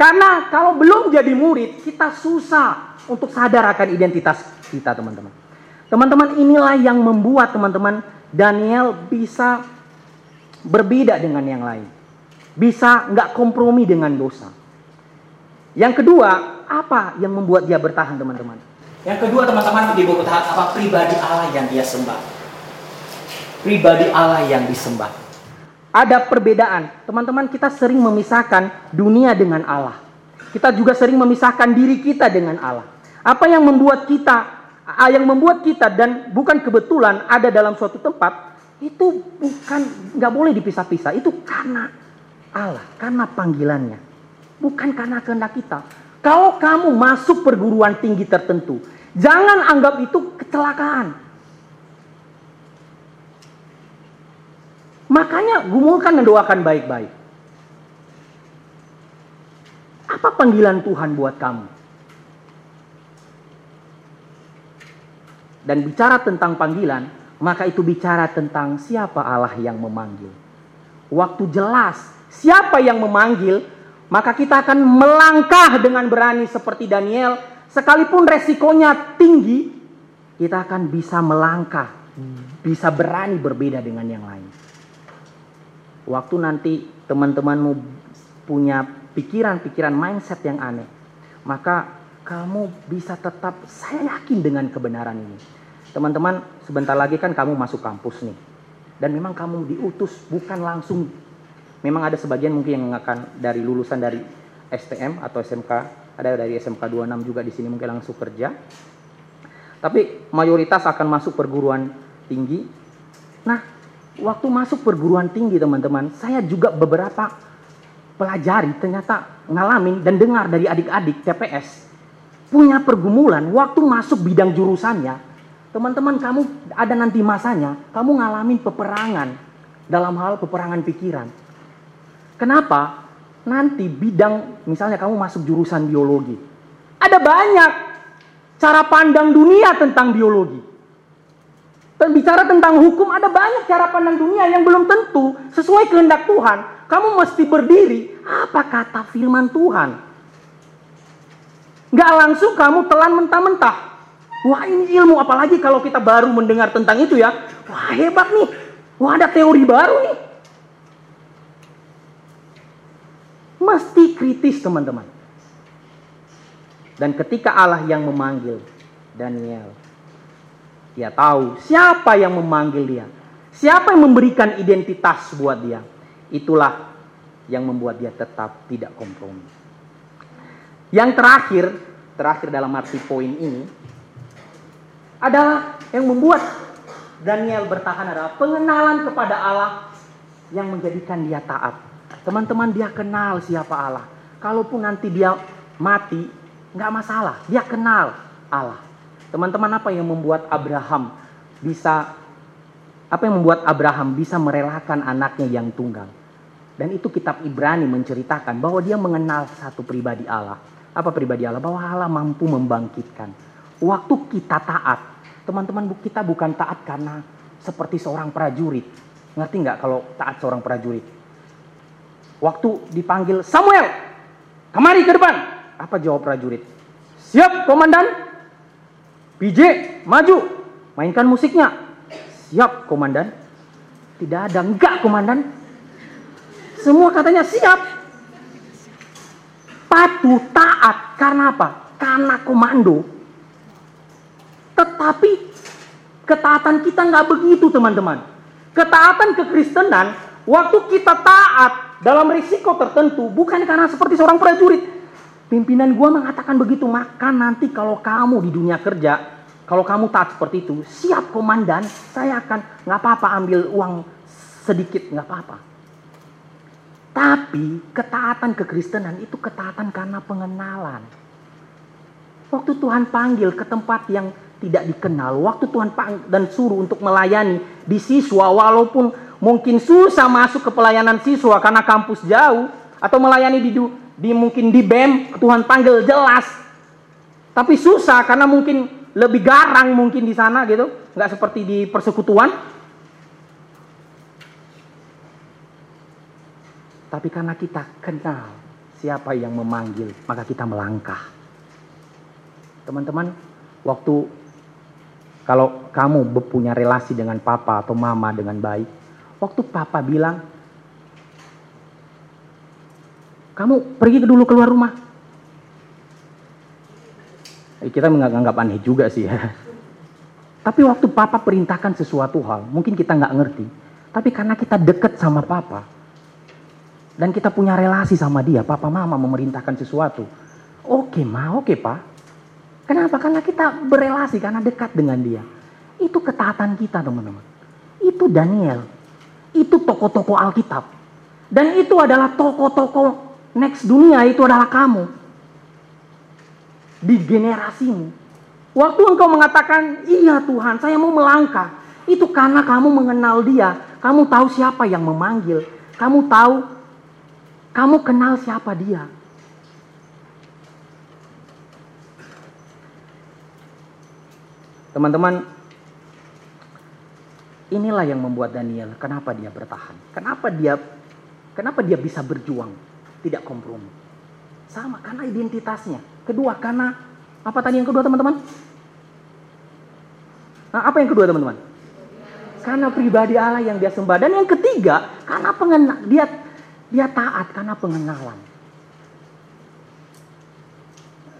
Karena kalau belum jadi murid, kita susah untuk sadar akan identitas kita, teman-teman. Teman-teman, inilah yang membuat teman-teman Daniel bisa berbeda dengan yang lain. Bisa nggak kompromi dengan dosa. Yang kedua, apa yang membuat dia bertahan teman-teman? Yang kedua teman-teman di buku tahap apa pribadi Allah yang dia sembah. Pribadi Allah yang disembah. Ada perbedaan. Teman-teman kita sering memisahkan dunia dengan Allah. Kita juga sering memisahkan diri kita dengan Allah. Apa yang membuat kita yang membuat kita dan bukan kebetulan ada dalam suatu tempat itu bukan nggak boleh dipisah-pisah itu karena Allah karena panggilannya bukan karena kehendak kita. Kalau kamu masuk perguruan tinggi tertentu, jangan anggap itu kecelakaan. Makanya gumulkan dan doakan baik-baik. Apa panggilan Tuhan buat kamu? Dan bicara tentang panggilan, maka itu bicara tentang siapa Allah yang memanggil. Waktu jelas siapa yang memanggil, maka kita akan melangkah dengan berani seperti Daniel, sekalipun resikonya tinggi, kita akan bisa melangkah, bisa berani berbeda dengan yang lain. Waktu nanti teman-temanmu punya pikiran-pikiran mindset yang aneh, maka kamu bisa tetap saya yakin dengan kebenaran ini. Teman-teman, sebentar lagi kan kamu masuk kampus nih. Dan memang kamu diutus bukan langsung Memang ada sebagian mungkin yang akan dari lulusan dari STM atau SMK Ada dari SMK 26 juga di sini mungkin langsung kerja. Tapi mayoritas akan masuk perguruan tinggi. Nah, waktu masuk perguruan tinggi teman-teman, saya juga beberapa pelajari ternyata ngalamin dan dengar dari adik-adik TPS punya pergumulan waktu masuk bidang jurusannya. Teman-teman kamu ada nanti masanya kamu ngalamin peperangan dalam hal peperangan pikiran. Kenapa? Nanti bidang misalnya kamu masuk jurusan biologi. Ada banyak cara pandang dunia tentang biologi. Dan bicara tentang hukum ada banyak cara pandang dunia yang belum tentu sesuai kehendak Tuhan. Kamu mesti berdiri apa kata firman Tuhan. Gak langsung kamu telan mentah-mentah. Wah ini ilmu apalagi kalau kita baru mendengar tentang itu ya. Wah hebat nih. Wah ada teori baru nih. Mesti kritis teman-teman. Dan ketika Allah yang memanggil Daniel, dia tahu siapa yang memanggil dia. Siapa yang memberikan identitas buat dia. Itulah yang membuat dia tetap tidak kompromi. Yang terakhir, terakhir dalam arti poin ini, adalah yang membuat Daniel bertahan adalah pengenalan kepada Allah yang menjadikan dia taat. Teman-teman dia kenal siapa Allah. Kalaupun nanti dia mati, nggak masalah. Dia kenal Allah. Teman-teman apa yang membuat Abraham bisa apa yang membuat Abraham bisa merelakan anaknya yang tunggal? Dan itu kitab Ibrani menceritakan bahwa dia mengenal satu pribadi Allah. Apa pribadi Allah? Bahwa Allah mampu membangkitkan. Waktu kita taat, teman-teman kita bukan taat karena seperti seorang prajurit. Ngerti nggak kalau taat seorang prajurit? Waktu dipanggil Samuel, kemari ke depan. Apa jawab prajurit? Siap, komandan. PJ, maju. Mainkan musiknya. Siap, komandan. Tidak ada, enggak, komandan. Semua katanya siap. Patuh, taat. Karena apa? Karena komando. Tetapi ketaatan kita nggak begitu, teman-teman. Ketaatan kekristenan, waktu kita taat dalam risiko tertentu, bukan karena seperti seorang prajurit. Pimpinan gua mengatakan begitu, maka nanti kalau kamu di dunia kerja, kalau kamu taat seperti itu, siap komandan, saya akan nggak apa-apa ambil uang sedikit, nggak apa-apa. Tapi ketaatan kekristenan itu ketaatan karena pengenalan. Waktu Tuhan panggil ke tempat yang tidak dikenal, waktu Tuhan dan suruh untuk melayani di siswa, walaupun mungkin susah masuk ke pelayanan siswa karena kampus jauh, atau melayani di, di mungkin di BEM, Tuhan panggil jelas. Tapi susah karena mungkin lebih garang mungkin di sana gitu, nggak seperti di persekutuan. Tapi karena kita kenal siapa yang memanggil, maka kita melangkah. Teman-teman, waktu kalau kamu punya relasi dengan papa atau mama dengan baik, waktu papa bilang, kamu pergi dulu keluar rumah, kita menganggap aneh juga sih ya. Tapi waktu papa perintahkan sesuatu hal, mungkin kita nggak ngerti. Tapi karena kita deket sama papa, dan kita punya relasi sama dia, papa mama memerintahkan sesuatu. Oke ma, oke pak. Kenapa? Karena kita berelasi, karena dekat dengan dia. Itu ketaatan kita teman-teman. Itu Daniel. Itu tokoh-tokoh Alkitab. Dan itu adalah tokoh-tokoh next dunia, itu adalah kamu di generasimu. Waktu engkau mengatakan, iya Tuhan saya mau melangkah. Itu karena kamu mengenal dia. Kamu tahu siapa yang memanggil. Kamu tahu, kamu kenal siapa dia. Teman-teman, inilah yang membuat Daniel, kenapa dia bertahan. Kenapa dia kenapa dia bisa berjuang, tidak kompromi. Sama, karena identitasnya. Kedua, karena apa tadi yang kedua teman-teman? Nah, apa yang kedua teman-teman? Karena pribadi Allah yang dia sembah. Dan yang ketiga, karena pengenal, dia dia taat karena pengenalan.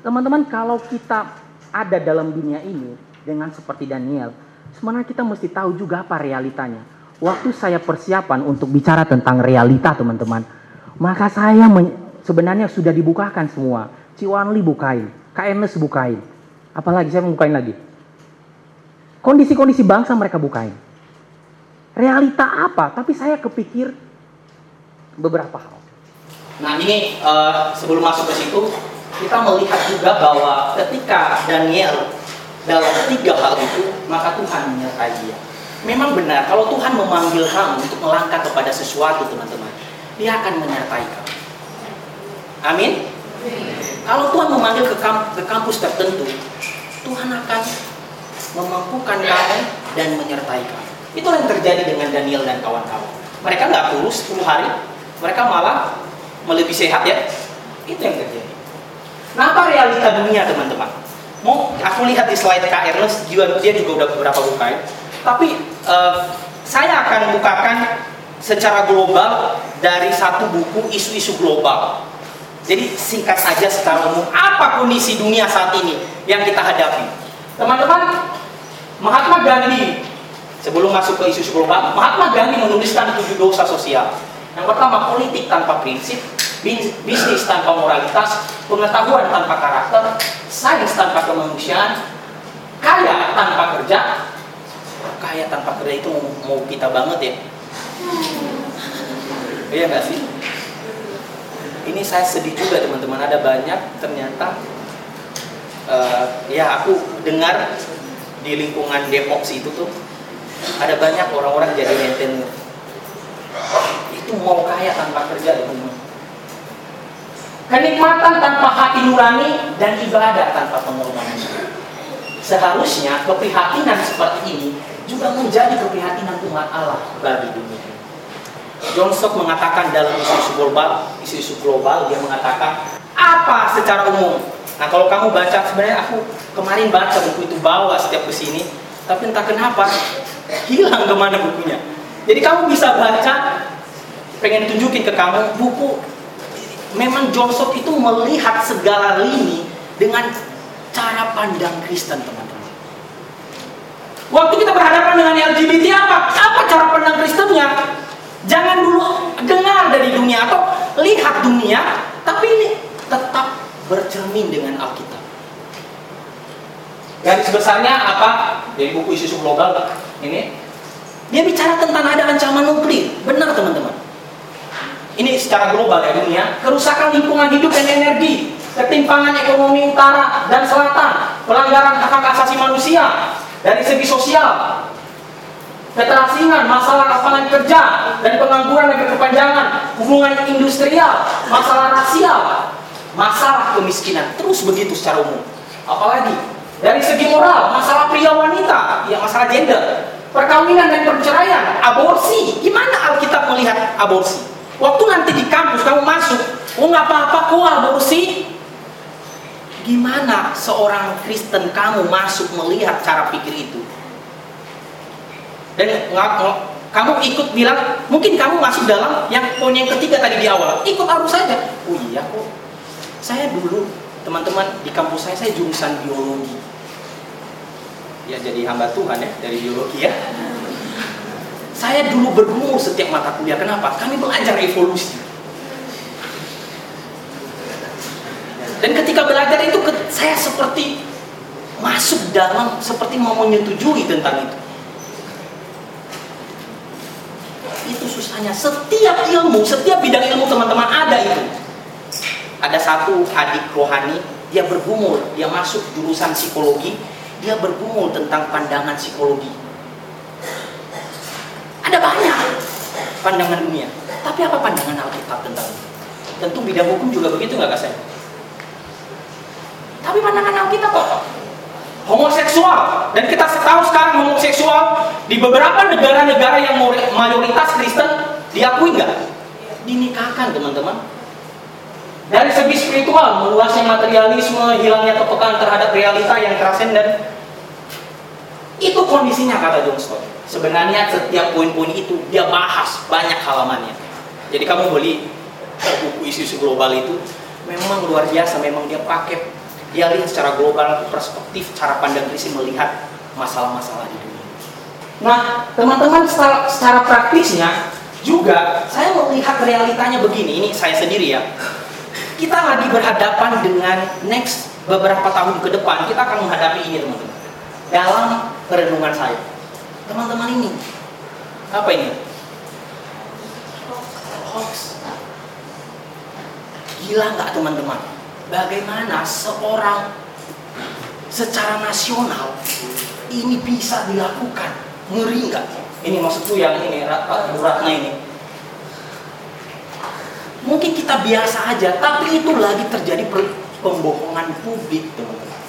Teman-teman, kalau kita ada dalam dunia ini dengan seperti Daniel, sebenarnya kita mesti tahu juga apa realitanya. Waktu saya persiapan untuk bicara tentang realita, teman-teman, maka saya sebenarnya sudah dibukakan semua Ciwanli bukain, KNS bukain. Apalagi saya mau bukain lagi. Kondisi-kondisi bangsa mereka bukain. Realita apa? Tapi saya kepikir beberapa hal. Nah ini eh, sebelum masuk ke situ kita melihat juga bahwa ketika Daniel dalam tiga hal itu maka Tuhan menyertai dia. Memang benar kalau Tuhan memanggil kamu untuk melangkah kepada sesuatu teman-teman, Dia akan menyertai kamu. Amin. Kalau Tuhan memanggil ke, kam- ke kampus tertentu, Tuhan akan memampukan kamu dan menyertai kamu. Itulah yang terjadi dengan Daniel dan kawan-kawan. Mereka nggak kurus 10 hari, mereka malah lebih sehat ya. Itu yang terjadi. Nah, realita dunia teman-teman? Mau aku lihat di slide Kak Ernest, dia juga udah beberapa bukain. Tapi eh, saya akan bukakan secara global dari satu buku isu-isu global. Jadi singkat saja secara umum, apa kondisi dunia saat ini yang kita hadapi? Teman-teman, Mahatma Gandhi sebelum masuk ke isu-isu global, Mahatma Gandhi menuliskan tujuh dosa sosial. Yang pertama, politik tanpa prinsip, bis- bisnis tanpa moralitas, pengetahuan tanpa karakter, sains tanpa kemanusiaan, kaya tanpa kerja. Kaya tanpa kerja itu mau kita banget ya. Iya nggak sih? Ini saya sedih juga teman-teman. Ada banyak ternyata eh, ya aku dengar di lingkungan Depok itu tuh ada banyak orang-orang jadi rentenir. Itu mau kaya tanpa kerja teman-teman. Kenikmatan tanpa hati nurani dan ibadah tanpa pengorbanan. Seharusnya keprihatinan seperti ini juga menjadi keprihatinan umat Allah bagi dunia. John Stock mengatakan dalam isu-isu global, isu-isu global dia mengatakan apa secara umum. Nah kalau kamu baca sebenarnya aku kemarin baca buku itu bawa setiap ke sini, tapi entah kenapa hilang ke mana bukunya. Jadi kamu bisa baca, pengen tunjukin ke kamu buku. Memang John Stock itu melihat segala lini dengan cara pandang Kristen teman-teman. Waktu kita berhadapan dengan LGBT apa? Apa cara pandang Kristennya? Jangan dulu dengar dari dunia atau lihat dunia, tapi ini tetap bercermin dengan Alkitab. Garis besarnya apa? Dari buku isu global ini, dia bicara tentang ada ancaman nuklir. Benar teman-teman. Ini secara global ya dunia, kerusakan lingkungan hidup dan energi, ketimpangan ekonomi utara dan selatan, pelanggaran hak asasi manusia dari segi sosial, keterasingan, masalah lapangan kerja dan pengangguran yang berkepanjangan, hubungan industrial, masalah rasial, masalah kemiskinan, terus begitu secara umum. Apalagi dari segi moral, masalah pria wanita, ya masalah gender, perkawinan dan perceraian, aborsi. Gimana Alkitab melihat aborsi? Waktu nanti di kampus kamu masuk, oh nggak apa-apa kok aborsi. Gimana seorang Kristen kamu masuk melihat cara pikir itu? Dan kamu ikut bilang mungkin kamu masuk dalam yang poin yang ketiga tadi di awal. Ikut arus saja. Oh iya kok. Saya dulu teman-teman di kampus saya saya jurusan biologi. Ya jadi hamba Tuhan ya dari biologi ya. Saya dulu bergumul setiap mata kuliah. Kenapa? Kami belajar evolusi. Dan ketika belajar itu saya seperti masuk dalam seperti mau menyetujui tentang itu itu susahnya. Setiap ilmu setiap bidang ilmu teman-teman ada itu. Ada satu adik rohani dia bergumul dia masuk jurusan psikologi dia bergumul tentang pandangan psikologi. Ada banyak pandangan dunia. Tapi apa pandangan Alkitab tentang itu? Tentu bidang hukum juga begitu nggak kak tapi pandangan Alkitab apa homoseksual. Dan kita tahu sekarang homoseksual di beberapa negara-negara yang mayoritas Kristen diakui nggak? Dinikahkan teman-teman. Dari segi spiritual meluasnya materialisme hilangnya kepekaan terhadap realita yang transenden. Itu kondisinya kata John Stott sebenarnya setiap poin-poin itu dia bahas banyak halamannya. Jadi kamu beli buku isu-isu global itu memang luar biasa memang dia pakai dia lihat secara global perspektif cara pandang Kristen melihat masalah-masalah di dunia. Nah, teman-teman secara, secara praktisnya juga saya melihat realitanya begini. Ini saya sendiri ya. kita lagi berhadapan dengan next beberapa tahun ke depan kita akan menghadapi ini teman-teman. Dalam perenungan saya, teman-teman ini apa ini? Hoax. Gila nggak teman-teman? Bagaimana seorang secara nasional ini bisa dilakukan? Ngeri nggak? Ini maksudku yang ini Rat- Ratna ini. Mungkin kita biasa aja, tapi itu lagi terjadi pembohongan publik, teman-teman.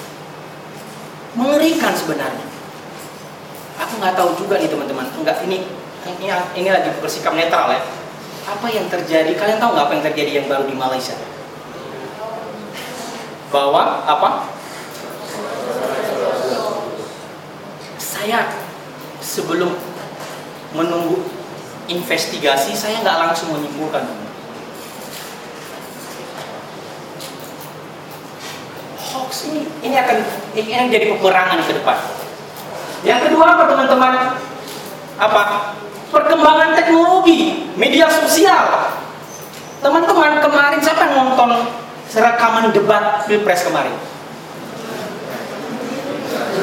Mengerikan sebenarnya. Aku nggak tahu juga nih teman-teman. Enggak ini ini ini lagi bersikap netral ya. Apa yang terjadi? Kalian tahu nggak apa yang terjadi yang baru di Malaysia? Bahwa apa? Saya sebelum menunggu investigasi, saya nggak langsung menyimpulkan. Hoax ini ini akan ini yang jadi peperangan ke depan. Yang kedua apa teman-teman? Apa? Perkembangan teknologi, media sosial. Teman-teman kemarin siapa yang nonton rekaman debat pilpres kemarin?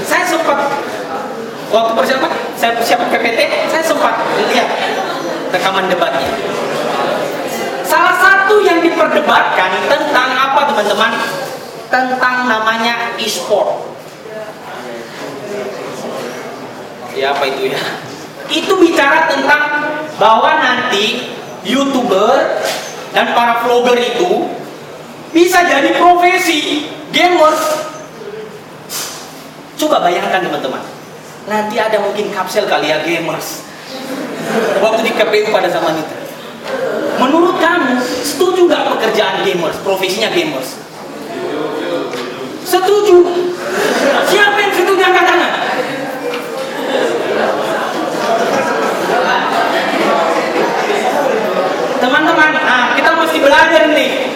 Saya sempat waktu persiapan saya persiapan PPT, saya sempat lihat rekaman debatnya. Salah satu yang diperdebatkan tentang apa teman-teman? Tentang namanya e-sport. Ya apa itu ya? Itu bicara tentang bahwa nanti youtuber dan para vlogger itu bisa jadi profesi gamers. Coba bayangkan teman-teman. Nanti ada mungkin kapsel kali ya gamers. Waktu di KPU pada zaman itu. Menurut kamu, setuju nggak pekerjaan gamers, profesinya gamers? Setuju. Siapa yang setuju angkat tangan? Teman-teman, nah kita mesti belajar nih.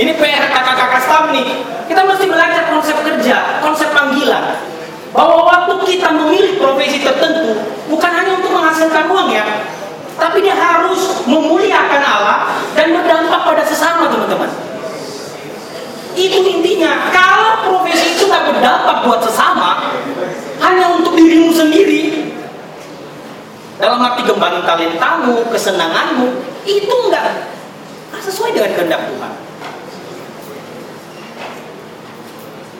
Ini PR kakak-kakak staff nih. Kita mesti belajar konsep kerja, konsep panggilan. Bahwa waktu kita memilih profesi tertentu, bukan hanya untuk menghasilkan uang ya, tapi dia harus memuliakan Allah dan berdampak pada sesama teman-teman. Itu intinya. Kalau profesi itu nggak berdampak buat sesama, hanya untuk dirimu sendiri, dalam arti kembangin talentamu, kesenanganmu, itu enggak sesuai dengan kehendak Tuhan.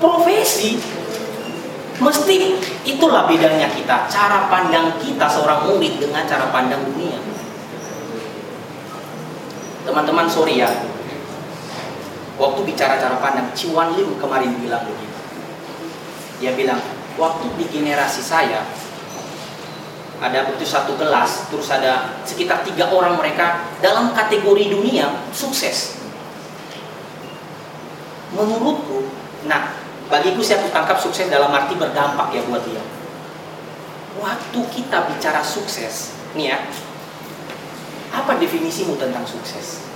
Profesi mesti itulah bedanya kita, cara pandang kita seorang murid dengan cara pandang dunia. Teman-teman sorry ya, waktu bicara cara pandang, Ciwan Lim kemarin bilang begini. Dia bilang, waktu di generasi saya, ada begitu satu kelas, terus ada sekitar tiga orang mereka dalam kategori dunia sukses. Menurutku, nah bagiku saya tangkap sukses dalam arti berdampak ya buat dia. Waktu kita bicara sukses, nih ya, apa definisimu tentang sukses?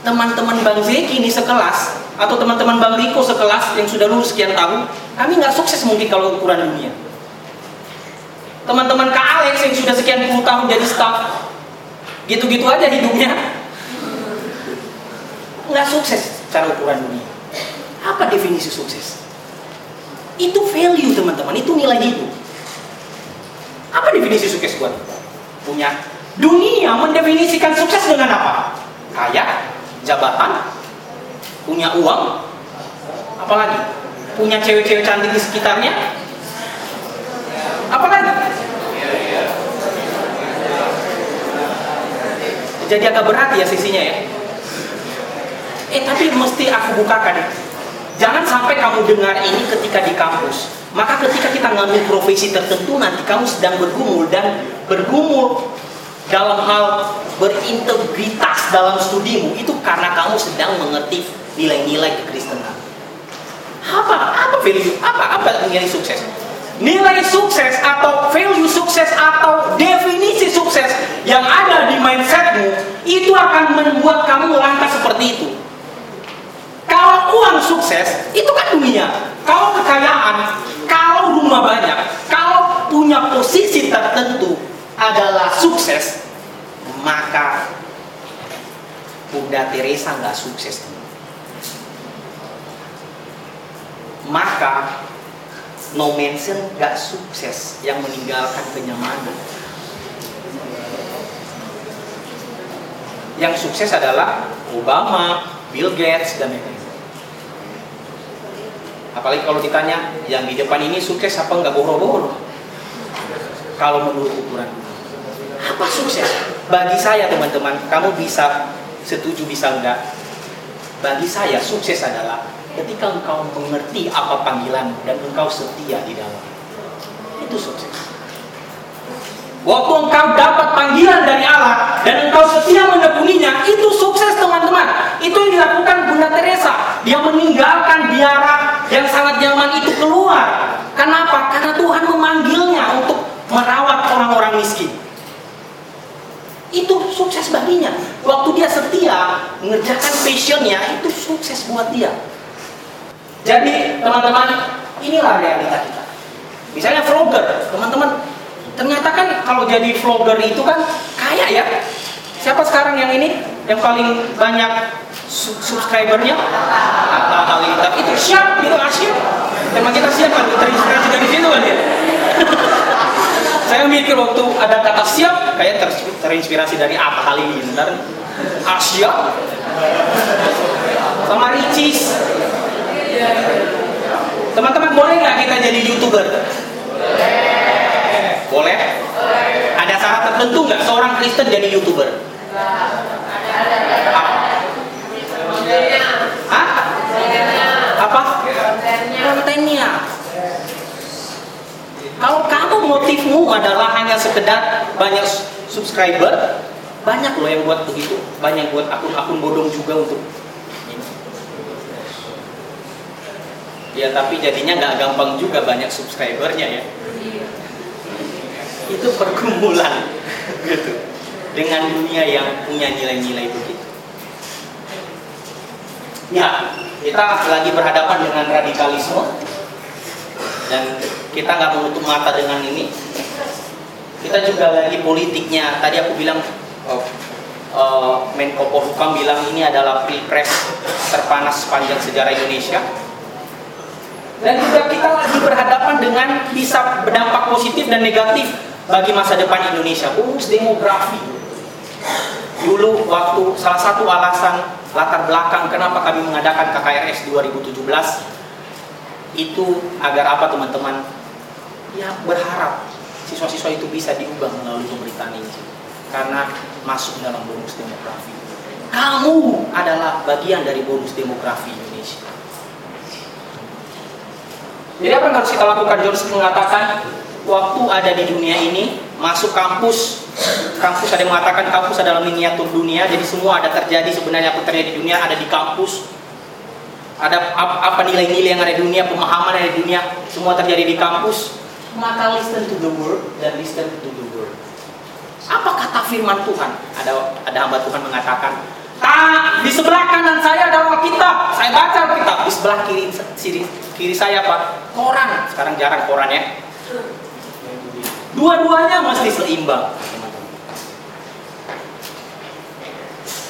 Teman-teman Bang Zeki ini sekelas atau teman-teman Bang Riko sekelas yang sudah lulus sekian tahun, kami nggak sukses mungkin kalau ukuran dunia. Teman-teman Kak Alex yang sudah sekian puluh tahun jadi staff, gitu-gitu aja hidupnya, nggak sukses cara ukuran dunia. Apa definisi sukses? Itu value teman-teman, itu nilai hidup. Apa definisi sukses buat? Punya dunia mendefinisikan sukses dengan apa? Kaya, jabatan, punya uang, apalagi punya cewek-cewek cantik di sekitarnya, apalagi jadi agak berat ya sisinya ya. Eh tapi mesti aku bukakan. Jangan sampai kamu dengar ini ketika di kampus. Maka ketika kita ngambil profesi tertentu nanti kamu sedang bergumul dan bergumul dalam hal berintegritas dalam studimu itu karena kamu sedang mengerti nilai-nilai kekristenan. Apa apa value? Apa apa nilai sukses? Nilai sukses atau value sukses atau definisi sukses yang ada di mindsetmu itu akan membuat kamu lantas seperti itu. Kalau uang sukses, itu kan dunia. Kalau kekayaan, kalau rumah banyak, kalau punya posisi tertentu adalah sukses, maka Bunda Teresa nggak sukses. Maka no mention nggak sukses yang meninggalkan kenyamanan. Yang sukses adalah Obama, Bill Gates dan lain-lain. Apalagi kalau ditanya yang di depan ini sukses apa nggak boro-boro? Kalau menurut ukuran apa sukses? Bagi saya teman-teman, kamu bisa setuju bisa enggak? Bagi saya sukses adalah ketika engkau mengerti apa panggilan dan engkau setia di dalam. Itu sukses. Waktu engkau dapat panggilan dari Allah dan engkau setia menekuninya, itu sukses teman-teman. Itu yang dilakukan Bunda Teresa. Dia meninggalkan biara yang sangat nyaman itu keluar. Kenapa? Karena Tuhan memanggilnya untuk merawat orang-orang miskin. Itu sukses baginya. Waktu dia setia mengerjakan passionnya, itu sukses buat dia. Jadi teman-teman, inilah realita kita. Misalnya vlogger, teman-teman, ternyata kan kalau jadi vlogger itu kan kaya ya. Siapa sekarang yang ini yang paling banyak su- subscribernya? Atta Halilintar itu siap gitu ah, siap. Emang kita siap kan terinspirasi dari situ kan ya. Saya mikir waktu ada kata siap kayak ter- terinspirasi dari Atta Halilintar. Siap. Sama Ricis. Teman-teman boleh nggak kita jadi youtuber? Boleh? Ada syarat tertentu nggak seorang Kristen jadi youtuber? Hah? Apa? Kontennya. Kalau kamu motifmu adalah hanya sekedar banyak subscriber, banyak loh yang buat begitu, banyak buat akun-akun bodong juga untuk. Ya tapi jadinya nggak gampang juga banyak subscribernya ya. Itu pergumulan gitu dengan dunia yang punya nilai-nilai begitu. Ya, kita lagi berhadapan dengan radikalisme dan kita nggak menutup mata dengan ini. Kita juga lagi politiknya. Tadi aku bilang oh, eh, Menko Polhukam bilang ini adalah pilpres terpanas sepanjang sejarah Indonesia. Dan juga kita lagi berhadapan dengan bisa berdampak positif dan negatif bagi masa depan Indonesia. Bonus demografi. Dulu waktu salah satu alasan latar belakang kenapa kami mengadakan KKRS 2017 itu agar apa teman-teman? Ya berharap siswa-siswa itu bisa diubah melalui pemberitaan Injil karena masuk dalam bonus demografi. Kamu adalah bagian dari bonus demografi Indonesia. Jadi apa yang harus kita lakukan? Jones mengatakan waktu ada di dunia ini masuk kampus kampus ada yang mengatakan kampus adalah miniatur dunia jadi semua ada terjadi sebenarnya apa terjadi di dunia ada di kampus ada ap- apa nilai-nilai yang ada di dunia pemahaman yang ada di dunia semua terjadi di kampus maka listen to the word dan listen to the word apa kata firman Tuhan ada ada hamba Tuhan mengatakan Ah, di sebelah kanan saya ada Alkitab. Saya baca Alkitab. Di sebelah kiri kiri, kiri saya apa? Koran. Sekarang jarang koran ya. Dua-duanya mesti seimbang.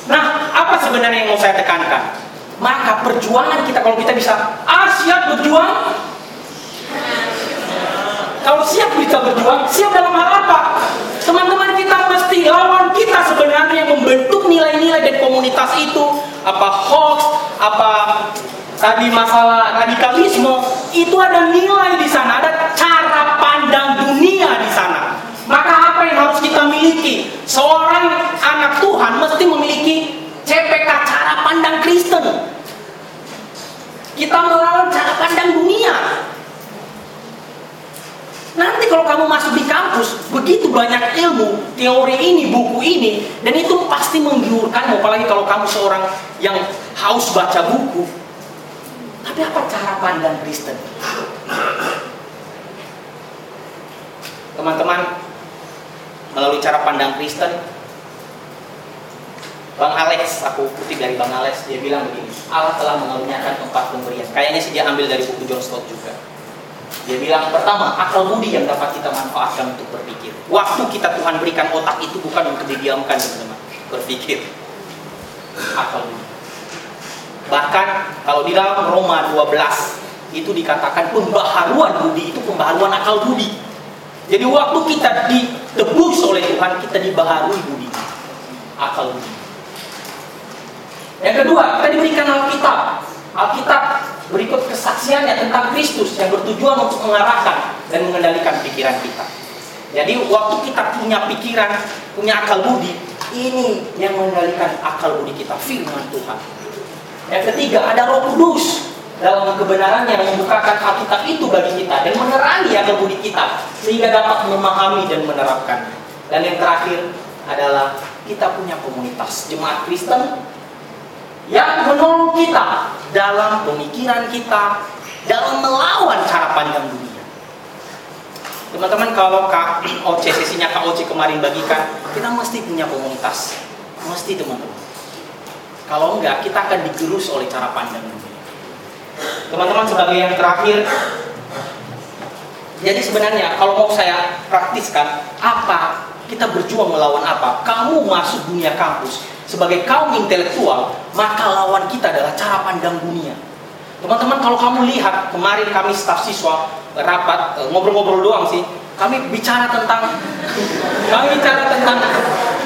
Nah, apa sebenarnya yang mau saya tekankan? Maka perjuangan kita kalau kita bisa ah siap berjuang. Kalau siap kita berjuang, siap dalam hal apa? Teman-teman kita mesti lawan kita sebenarnya yang membentuk nilai-nilai dan komunitas itu apa hoax, apa tadi masalah radikalisme itu ada nilai di sana, ada cara pandang dunia di sana. Maka apa yang harus kita miliki? Seorang anak Tuhan mesti memiliki CPK cara pandang Kristen. Kita melawan cara pandang dunia. Nanti kalau kamu masuk di kampus, begitu banyak ilmu, teori ini, buku ini, dan itu pasti menggiurkanmu. Apalagi kalau kamu seorang yang haus baca buku. Tapi apa cara pandang Kristen? Teman-teman, melalui cara pandang Kristen, Bang Alex, aku kutip dari Bang Alex, dia bilang begini, Allah telah mengaruniakan empat pemberian. Kayaknya sih dia ambil dari buku John Stott juga. Dia bilang pertama akal budi yang dapat kita manfaatkan untuk berpikir. Waktu kita Tuhan berikan otak itu bukan untuk didiamkan teman-teman, berpikir. akal budi. Bahkan kalau di dalam Roma 12 itu dikatakan pembaharuan budi itu pembaharuan akal budi. Jadi waktu kita ditebus oleh Tuhan, kita dibaharui budi, akal budi. Yang kedua, kita diberikan Alkitab. Alkitab berikut kesaksiannya tentang Kristus yang bertujuan untuk mengarahkan dan mengendalikan pikiran kita. Jadi waktu kita punya pikiran, punya akal budi, ini yang mengendalikan akal budi kita, firman Tuhan. Yang ketiga, ada Roh Kudus dalam kebenaran yang membukakan Alkitab itu bagi kita dan menerangi akal budi kita sehingga dapat memahami dan menerapkan. Dan yang terakhir adalah kita punya komunitas jemaat Kristen yang menolong kita dalam pemikiran kita, dalam melawan cara pandang dunia. Teman-teman kalau Kak OC sesinya Kak OC kemarin bagikan, kita mesti punya komunitas. Mesti teman-teman. Kalau enggak, kita akan digerus oleh cara pandang dunia. Teman-teman sebagai yang terakhir, jadi sebenarnya kalau mau saya praktiskan, apa kita berjuang melawan apa? Kamu masuk dunia kampus sebagai kaum intelektual, maka lawan kita adalah cara pandang dunia. Teman-teman kalau kamu lihat kemarin kami staf siswa rapat eh, ngobrol-ngobrol doang sih, kami bicara tentang kami bicara tentang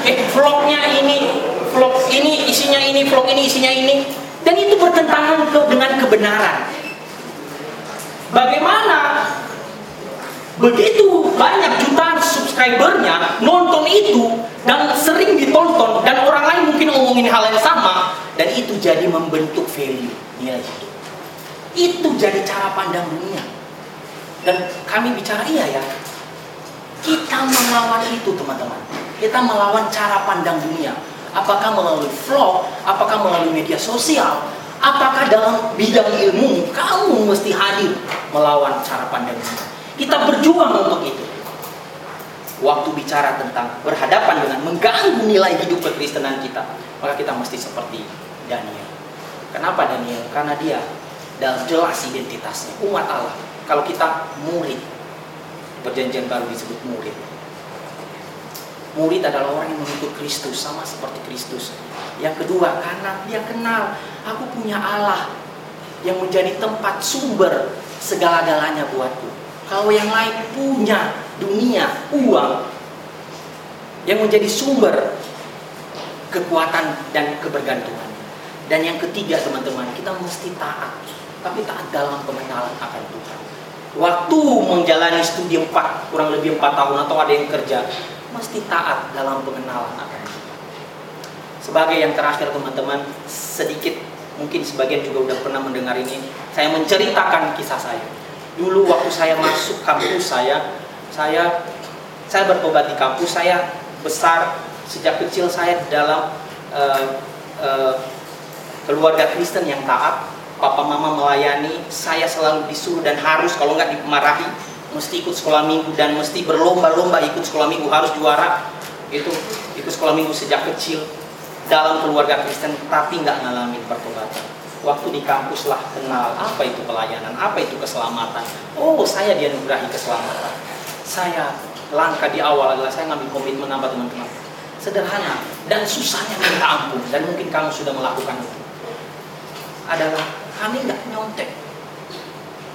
eh vlognya ini, vlog ini isinya ini, vlog ini isinya ini, dan itu bertentangan dengan kebenaran. Bagaimana begitu banyak jutaan subscribernya nonton itu dan sering ditonton dan orang lain mungkin ngomongin hal yang sama dan itu jadi membentuk value nilai hidup. Itu jadi cara pandang dunia. Dan kami bicara iya ya kita melawan itu teman-teman. Kita melawan cara pandang dunia apakah melalui vlog apakah melalui media sosial apakah dalam bidang ilmu kamu mesti hadir melawan cara pandang kita berjuang untuk itu. Waktu bicara tentang berhadapan dengan mengganggu nilai hidup kekristenan kita, maka kita mesti seperti Daniel. Kenapa Daniel? Karena dia dalam jelas identitasnya umat Allah. Kalau kita murid, perjanjian baru disebut murid. Murid adalah orang yang mengikut Kristus sama seperti Kristus. Yang kedua, karena dia kenal aku punya Allah yang menjadi tempat sumber segala-galanya buatku. Kalau yang lain punya dunia, uang yang menjadi sumber kekuatan dan kebergantungan. Dan yang ketiga teman-teman, kita mesti taat. Tapi taat dalam pengenalan akan Tuhan. Waktu menjalani studi 4, kurang lebih 4 tahun atau ada yang kerja, mesti taat dalam pengenalan Tuhan. Sebagai yang terakhir teman-teman, sedikit mungkin sebagian juga udah pernah mendengar ini, saya menceritakan kisah saya dulu waktu saya masuk kampus saya saya saya bertobat di kampus saya besar sejak kecil saya dalam uh, uh, keluarga Kristen yang taat papa mama melayani saya selalu disuruh dan harus kalau nggak dimarahi mesti ikut sekolah minggu dan mesti berlomba-lomba ikut sekolah minggu harus juara itu ikut sekolah minggu sejak kecil dalam keluarga Kristen tapi nggak ngalamin pertobatan waktu di kampus lah kenal apa itu pelayanan, apa itu keselamatan. Oh, saya dianugerahi keselamatan. Saya langkah di awal adalah saya ngambil komitmen apa teman-teman. Sederhana dan susahnya minta ampun dan mungkin kamu sudah melakukan itu. Adalah kami nggak nyontek,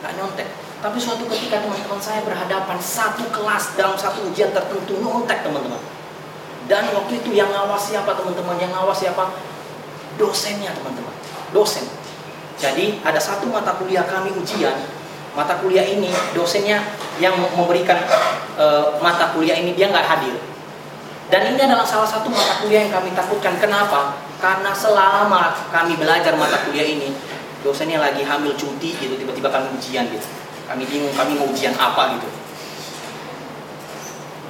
nggak nyontek. Tapi suatu ketika teman-teman saya berhadapan satu kelas dalam satu ujian tertentu nyontek teman-teman. Dan waktu itu yang ngawas siapa teman-teman? Yang ngawas siapa? Dosennya teman-teman dosen. Jadi ada satu mata kuliah kami ujian, mata kuliah ini dosennya yang memberikan e, mata kuliah ini dia nggak hadir. Dan ini adalah salah satu mata kuliah yang kami takutkan. Kenapa? Karena selama kami belajar mata kuliah ini, dosennya lagi hamil cuti gitu, tiba-tiba kami ujian gitu. Kami bingung kami mau ujian apa gitu.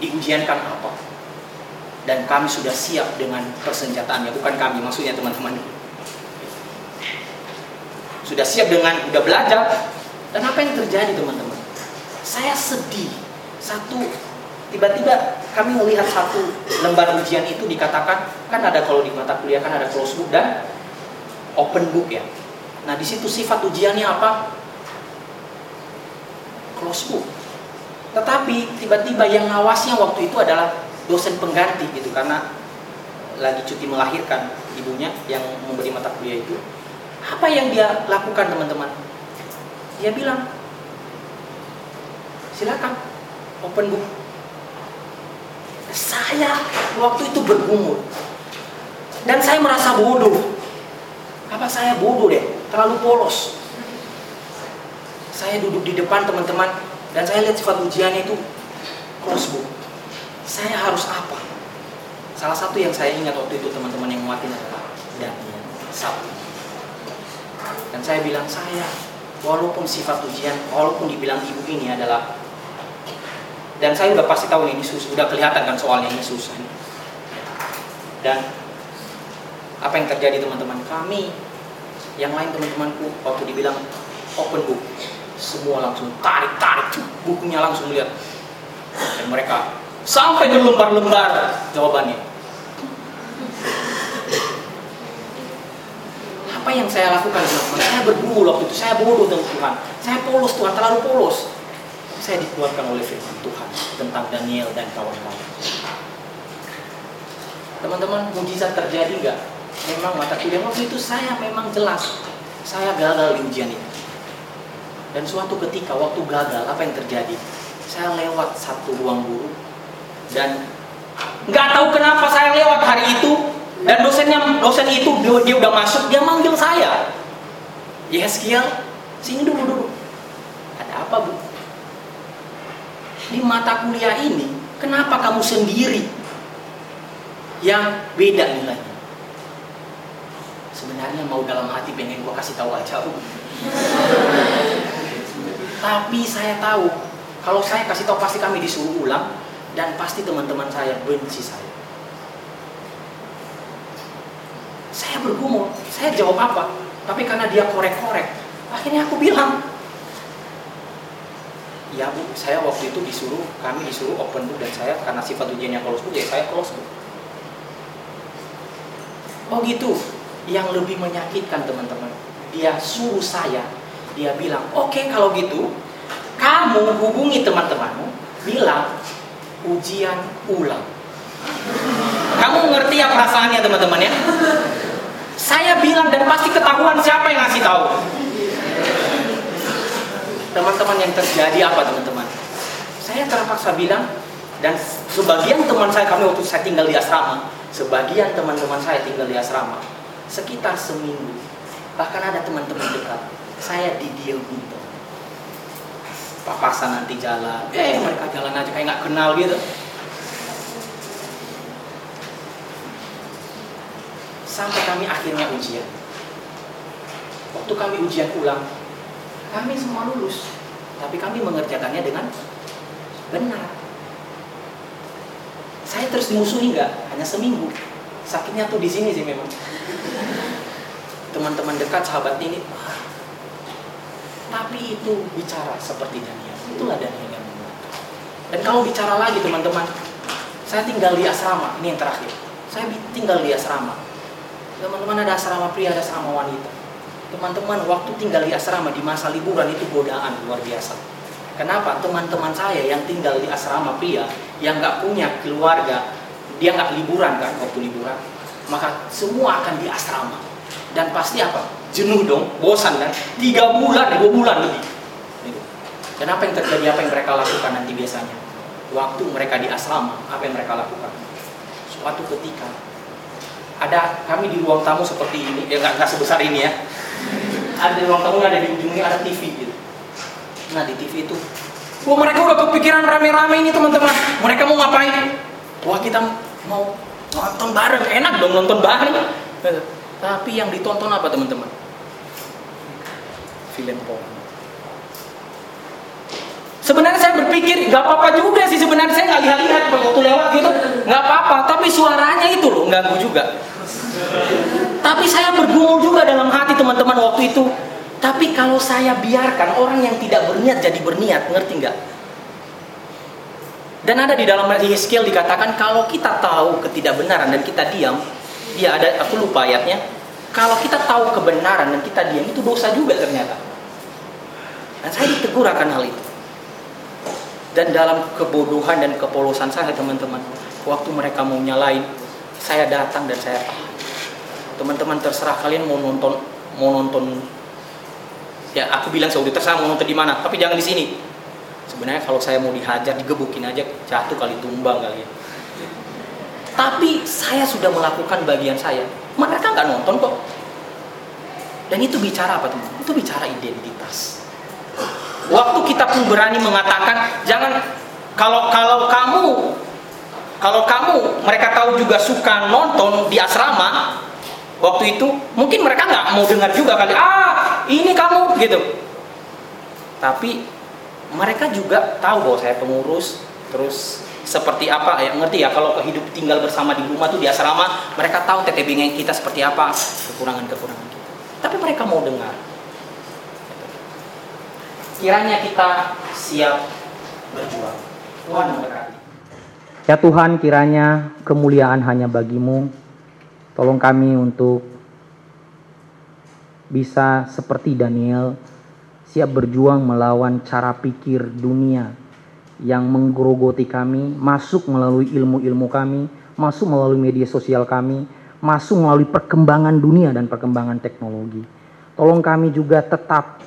Diujiankan apa? Dan kami sudah siap dengan persenjataannya, bukan kami, maksudnya teman-teman. Sudah siap dengan udah belajar. Dan apa yang terjadi teman-teman? Saya sedih. Satu tiba-tiba kami melihat satu lembar ujian itu dikatakan kan ada kalau di mata kuliah kan ada close book dan open book ya. Nah di situ sifat ujiannya apa close book tetapi tiba-tiba yang ngawasnya waktu itu adalah dosen pengganti gitu karena lagi cuti melahirkan ibunya yang memberi mata kuliah itu. Apa yang dia lakukan teman-teman? Dia bilang, silakan open book. Saya waktu itu bergumul dan saya merasa bodoh. Apa saya bodoh deh? Terlalu polos. Saya duduk di depan teman-teman dan saya lihat sifat ujian itu close book. Saya harus apa? Salah satu yang saya ingat waktu itu teman-teman yang nguatin adalah Daniel satu. Dan saya bilang saya walaupun sifat ujian, walaupun dibilang ibu ini adalah dan saya udah pasti tahu ini susah, udah kelihatan kan soalnya ini susah. Dan apa yang terjadi teman-teman kami, yang lain teman-temanku waktu dibilang open book, semua langsung tarik tarik bukunya langsung lihat dan mereka sampai berlembar-lembar jawabannya. Apa yang saya lakukan teman-teman? Saya bergumul waktu itu, saya bodoh dengan Tuhan, saya polos Tuhan, terlalu polos saya dikeluarkan oleh firman Tuhan tentang Daniel dan kawan-kawan. Teman-teman, mujizat terjadi nggak? Memang mata kuliah waktu itu saya memang jelas saya gagal di ujian itu. Dan suatu ketika waktu gagal, apa yang terjadi? Saya lewat satu ruang guru dan nggak tahu kenapa saya lewat hari itu dan dosennya dosen itu dia, dia udah masuk dia manggil saya. Yeskiel, sini dulu dulu. Ada apa bu? di mata kuliah ini, kenapa kamu sendiri yang beda nilainya? Sebenarnya mau dalam hati pengen gua kasih tahu aja. Tapi saya tahu kalau saya kasih tahu pasti kami disuruh ulang dan pasti teman-teman saya benci saya. Saya bergumul, saya jawab apa? Tapi karena dia korek-korek, akhirnya aku bilang, ya bu saya waktu itu disuruh kami disuruh open book dan saya karena sifat ujiannya close book ya saya close book oh gitu yang lebih menyakitkan teman-teman dia suruh saya dia bilang oke okay, kalau gitu kamu hubungi teman-temanmu bilang ujian ulang kamu ngerti ya perasaannya teman-teman ya saya bilang dan pasti ketahuan siapa yang ngasih tahu teman-teman yang terjadi apa teman-teman? Saya terpaksa bilang dan sebagian teman saya kami waktu saya tinggal di asrama, sebagian teman-teman saya tinggal di asrama sekitar seminggu. Bahkan ada teman-teman dekat saya didiemin tuh. Papasan nanti jalan, eh mereka jalan aja kayak nggak kenal gitu. Sampai kami akhirnya ujian. Waktu kami ujian ulang, kami semua lulus, tapi kami mengerjakannya dengan benar. Saya terus dimusuhi nggak? Hanya seminggu. Sakitnya tuh di sini sih memang. Teman-teman dekat, sahabat ini, tapi itu bicara seperti Daniel. Itulah Daniel yang membuat. Dan kalau bicara lagi teman-teman, saya tinggal di asrama. Ini yang terakhir. Saya tinggal di asrama. Teman-teman ada asrama pria, ada asrama wanita teman-teman waktu tinggal di asrama di masa liburan itu godaan luar biasa. Kenapa? Teman-teman saya yang tinggal di asrama pria yang nggak punya keluarga, dia nggak liburan kan waktu liburan, maka semua akan di asrama. Dan pasti apa? Jenuh dong, bosan kan? Tiga bulan, dua bulan lebih. Gitu. Dan apa yang terjadi? Apa yang mereka lakukan nanti biasanya? Waktu mereka di asrama, apa yang mereka lakukan? Suatu ketika ada kami di ruang tamu seperti ini, ya nggak sebesar ini ya, ada di ruang tamu ada di ujungnya ada TV gitu nah di TV itu wah mereka udah kepikiran rame-rame ini teman-teman mereka mau ngapain wah kita mau nonton bareng enak dong nonton bareng tapi yang ditonton apa teman-teman film porno Sebenarnya saya berpikir nggak apa-apa juga sih sebenarnya saya nggak lihat-lihat waktu lewat gitu nggak apa-apa tapi suaranya itu loh ganggu juga. Tapi saya bergumul juga dalam hati teman-teman waktu itu. Tapi kalau saya biarkan orang yang tidak berniat jadi berniat, ngerti nggak? Dan ada di dalam skill dikatakan kalau kita tahu ketidakbenaran dan kita diam, ya ada aku lupa ayatnya. Kalau kita tahu kebenaran dan kita diam itu dosa juga ternyata. Dan saya ditegur akan hal itu. Dan dalam kebodohan dan kepolosan saya teman-teman, waktu mereka mau nyalain saya datang dan saya teman-teman terserah kalian mau nonton mau nonton ya aku bilang Saudi terserah mau nonton di mana tapi jangan di sini sebenarnya kalau saya mau dihajar digebukin aja jatuh kali tumbang kali ya tapi saya sudah melakukan bagian saya. Mereka nggak nonton kok. Dan itu bicara apa teman? Itu bicara identitas. Waktu kita pun berani mengatakan jangan kalau kalau kamu kalau kamu mereka tahu juga suka nonton di asrama waktu itu mungkin mereka nggak mau dengar juga kali ah ini kamu gitu. Tapi mereka juga tahu bahwa saya pengurus terus seperti apa ya ngerti ya? Kalau hidup tinggal bersama di rumah tuh di asrama mereka tahu TTB kita seperti apa kekurangan kekurangan kita. Tapi mereka mau dengar. Kiranya kita siap berjuang. Tuhan memberkati Ya Tuhan, kiranya kemuliaan hanya bagimu. Tolong kami untuk bisa seperti Daniel, siap berjuang melawan cara pikir dunia yang menggerogoti kami, masuk melalui ilmu-ilmu kami, masuk melalui media sosial kami, masuk melalui perkembangan dunia dan perkembangan teknologi. Tolong kami juga tetap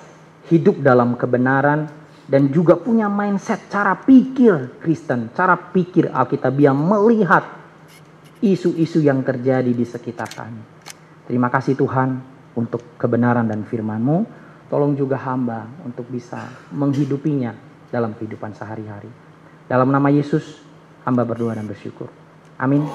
hidup dalam kebenaran, dan juga punya mindset cara pikir Kristen, cara pikir Alkitabiah melihat isu-isu yang terjadi di sekitar kami. Terima kasih Tuhan untuk kebenaran dan firman-Mu. Tolong juga hamba untuk bisa menghidupinya dalam kehidupan sehari-hari. Dalam nama Yesus, hamba berdoa dan bersyukur. Amin.